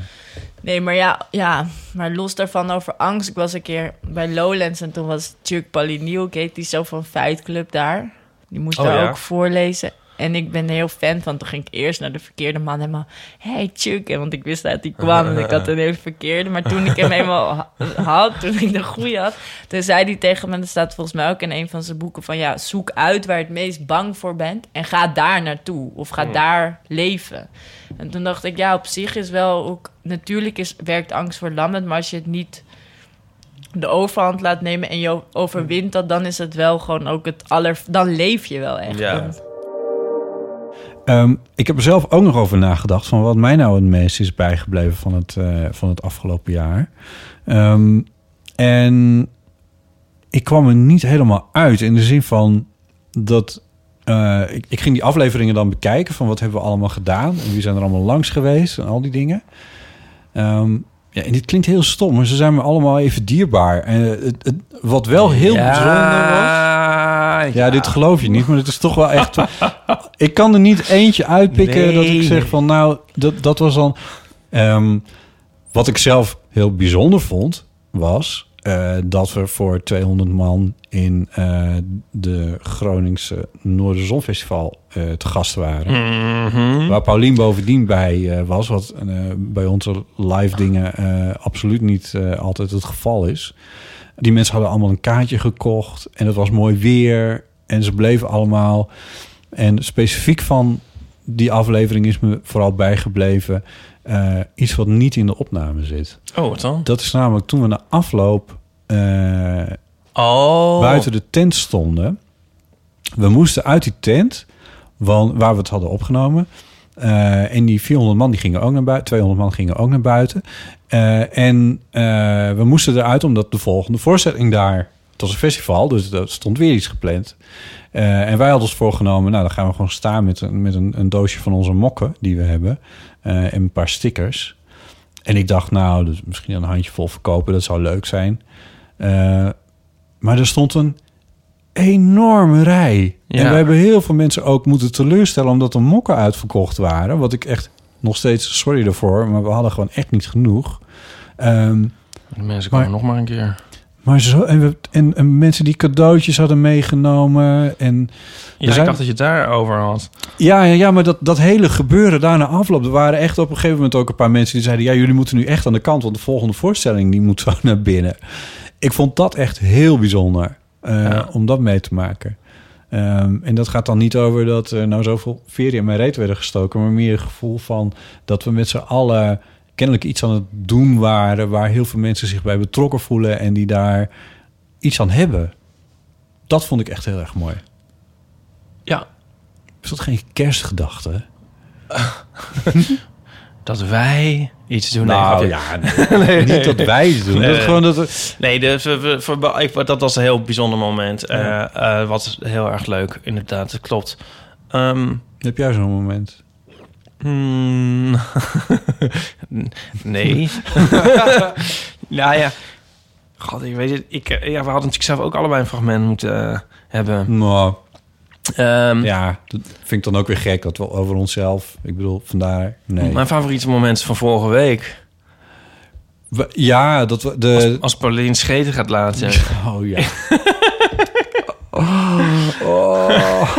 Nee, maar ja, ja, maar los daarvan over angst. Ik was een keer bij Lowlands en toen was Chuck Palahniuk, heet die zo van Fight Club daar. Die moest Oh, daar ja? ook voorlezen. En ik ben heel fan van. Toen ging ik eerst naar de verkeerde man helemaal... Hey Chuck, want ik wist dat hij kwam en ik had een hele verkeerde. Maar toen ik hem eenmaal ha- had, toen ik de goede had... Toen zei hij tegen me, dat staat volgens mij ook in een van zijn boeken... van ja, zoek uit waar je het meest bang voor bent... en ga daar naartoe. Of ga Hmm. daar leven. En toen dacht ik, ja, op zich is wel ook... Natuurlijk is, werkt angst verlammend, maar als je het niet de overhand laat nemen en je overwint dat, dan is het wel gewoon ook het aller. Dan leef je wel echt. Ja. Dan- Ehm, ik heb er zelf ook nog over nagedacht van wat mij nou het meest is bijgebleven van het, eh, van het afgelopen jaar. Ehm, en ik kwam er niet helemaal uit in de zin van dat eh, ik, ik ging die afleveringen dan bekijken van wat hebben we allemaal gedaan en wie zijn er allemaal langs geweest en al die dingen. Ehm, ja, en dit klinkt heel stom, maar ze zijn me allemaal even dierbaar. En het, het, wat wel heel bijzonder was. Ja, dit geloof je niet, maar het is toch wel echt. ik kan er niet eentje uitpikken dat ik zeg van nou, dat, dat was dan. Ehm, wat ik zelf heel bijzonder vond, was eh, dat we voor 200 man in eh, de Groningse Noorderzonfestival eh te gast waren. Mhm. Waar Paulien bovendien bij was, wat bij onze live dingen absoluut niet altijd het geval is. Die mensen hadden allemaal een kaartje gekocht en het was mooi weer en ze bleven allemaal. En specifiek van die aflevering is me vooral bijgebleven eh, iets wat niet in de opname zit. Oh, wat dan? Dat is namelijk toen we na afloop eh, Oh. buiten de tent stonden. We moesten uit die tent, want, waar we het hadden opgenomen. Eh, en die 400 man die gingen ook naar buiten. 200 man gingen ook naar buiten. Eh, en eh, we moesten eruit omdat de volgende voorstelling daar... Het was een festival, dus er stond weer iets gepland. En wij hadden ons voorgenomen... nou, dan gaan we gewoon staan met, een, met een, een doosje van onze mokken die we hebben. en een paar stickers. En ik dacht, nou, dus misschien een handjevol verkopen. Dat zou leuk zijn. Maar er stond een enorme rij. Ja. En we hebben heel veel mensen ook moeten teleurstellen... omdat de mokken uitverkocht waren. Wat ik echt nog steeds, sorry daarvoor... maar we hadden gewoon echt niet genoeg. Ehm, De mensen komen nog maar een keer. maar zo, en, we, en, en mensen die cadeautjes hadden meegenomen. En Ja, ik dacht dat je het daarover had. ja, ja, ja, maar dat, dat hele gebeuren daarna afloop... er waren echt op een gegeven moment ook een paar mensen die zeiden... ja, jullie moeten nu echt aan de kant... want de volgende voorstelling die moet zo naar binnen. Ik vond dat echt heel bijzonder Ja. om dat mee te maken. Ehm, en dat gaat dan niet over dat er nou zoveel veren in mijn reet werden gestoken... maar meer het gevoel van dat we met z'n allen kennelijk iets aan het doen waren... waar heel veel mensen zich bij betrokken voelen... en die daar iets aan hebben. Dat vond ik echt heel erg mooi. Ja. Is dat geen kerstgedachte? dat wij iets doen. Nou, nee, ja, niet dat wij iets doen. Dat gewoon dat we- Nee, dus we, we- voor- ik- dat was een heel bijzonder moment. Eh, eh, wat heel erg leuk, inderdaad. Dat klopt. Ehm, Heb jij zo'n moment? Hmm, nee. nou ja. God, ik weet het. Ik, eh, ja, we hadden natuurlijk zelf ook allebei een fragment moeten hebben. Nou, Ehm, ja, dat vind ik dan ook weer gek dat we over onszelf. Ik bedoel, vandaar. Nee. Mijn favoriete moment van vorige week. We- ja, dat we de. Als, als Pauline scheten gaat laten. Oh ja. Oh.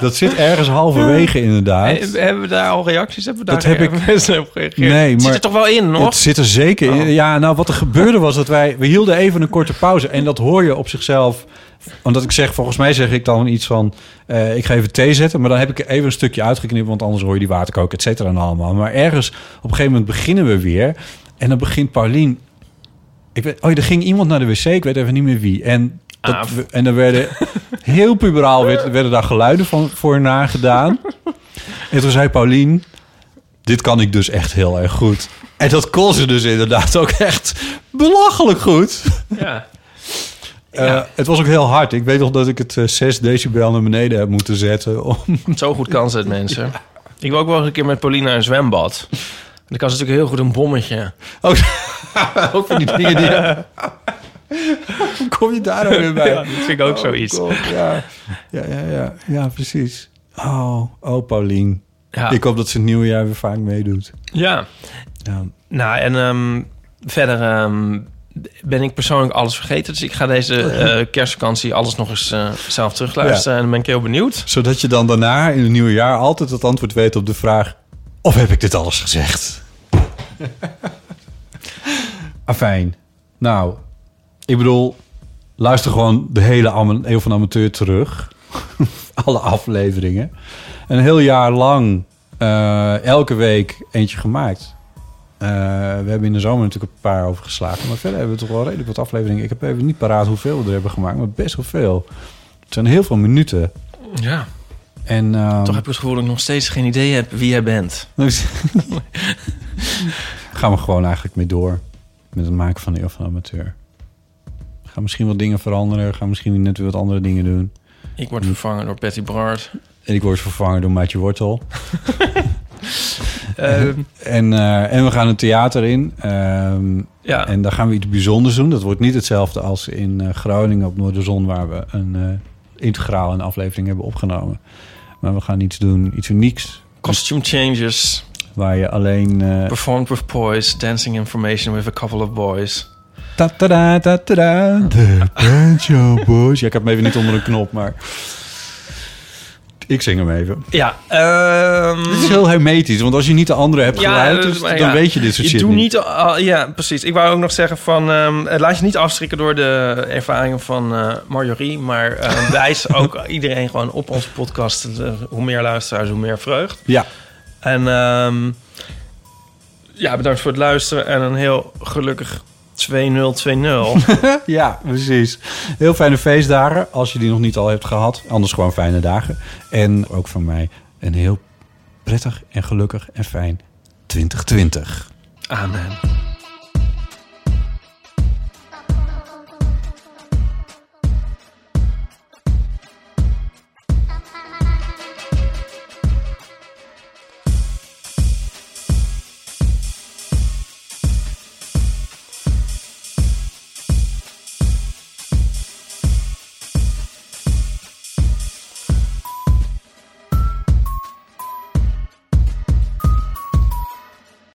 Dat zit ergens halverwege inderdaad. He- Hebben we daar al reacties? Hebben we daar Dat heb ik- mensen op gereageerd? Nee, Het maar zit er toch wel in, nog? Het zit er zeker in. Oh. Ja, nou wat er gebeurde was dat wij... We hielden even een korte pauze. En dat hoor je op zichzelf. Omdat ik zeg, volgens mij zeg ik dan iets van... eh, ik ga even thee zetten. Maar dan heb ik even een stukje uitgeknipt. Want anders hoor je die waterkook, et cetera en allemaal. Maar ergens, op een gegeven moment beginnen we weer. En dan begint Paulien... Ik weet, oh, er ging iemand naar de wc. Ik weet even niet meer wie. En, dat, Ah. en dan werden heel puberaal werd- werden daar geluiden van, voor nagedaan. En toen zei Paulien... Dit kan ik dus echt heel erg goed. En dat kon ze dus inderdaad ook echt belachelijk goed. Ja. Eh, het was ook heel hard. Ik weet nog dat ik het eh, 6 decibel naar beneden heb moeten zetten. Om... Zo goed kan ze het, mensen. Ik wil ook wel eens een keer met Pauline naar een zwembad. En dan kan ze natuurlijk heel goed een bommetje. Ook, ook van die dingen die... Hoe kom je daar weer bij? Ja, dat vind ik ook Oh, zoiets. God, ja. Ja, ja, ja. ja, precies. Oh, oh Paulien. Ja. Ik hoop dat ze het nieuwe jaar weer vaak meedoet. Ja. Ja. Nou, en ehm, verder ehm, ben ik persoonlijk alles vergeten. Dus ik ga deze eh, kerstvakantie alles nog eens eh, zelf terugluisteren. En dan ben ik heel benieuwd. Zodat je dan daarna in het nieuwe jaar altijd het antwoord weet op de vraag... of heb ik dit alles gezegd? Afijn. Nou, ik bedoel, luister gewoon de hele Eeuw van Amateur terug. Alle afleveringen. Een heel jaar lang eh, elke week eentje gemaakt. Eh, we hebben in de zomer natuurlijk een paar overgeslagen. Maar verder hebben we toch wel redelijk wat afleveringen. Ik heb even niet paraat hoeveel we er hebben gemaakt, maar best wel veel. Het zijn heel veel minuten. Ja. En, ehm, Toch heb ik het gevoel dat ik nog steeds geen idee heb wie jij bent. gaan we gewoon eigenlijk mee door. Met het maken van de Eeuw van Amateur. Gaan misschien wat dingen veranderen. Gaan misschien net weer wat andere dingen doen. Ik word vervangen door Patty Brard. En ik word vervangen door Maatje Wortel. En, eh, en we gaan het theater in. Ehm, Ja. En daar gaan we iets bijzonders doen. Dat wordt niet hetzelfde als in eh, Groningen op Noorderzon... waar we een eh, integraal een aflevering hebben opgenomen. Maar we gaan iets doen, iets unieks. Costume changes. Waar je alleen... Performed with poise. Dancing information with a couple of boys. Ta-ta-da, ta-ta-da, de Banjo Boys. Ja, ik heb hem even niet onder een knop, maar... Ik zing hem even. Ja. ehm, Het is heel hermetisch, want als je niet de andere hebt geluisterd... eh, maar dan ja, weet je dit soort je shit doet niet. ja, precies. Ik wou ook nog zeggen van... ehm, eh, laat je niet afschrikken door de ervaringen van eh, Marjorie. Maar eh, wijs ook iedereen gewoon op onze podcast. Hoe meer luisteraars, hoe meer vreugd. Ja. En ehm, ja, bedankt voor het luisteren. En een heel gelukkig 2020. ja, precies. Heel fijne feestdagen, als je die nog niet al hebt gehad. Anders gewoon fijne dagen. En ook van mij een heel prettig en gelukkig en fijn 2020. Amen.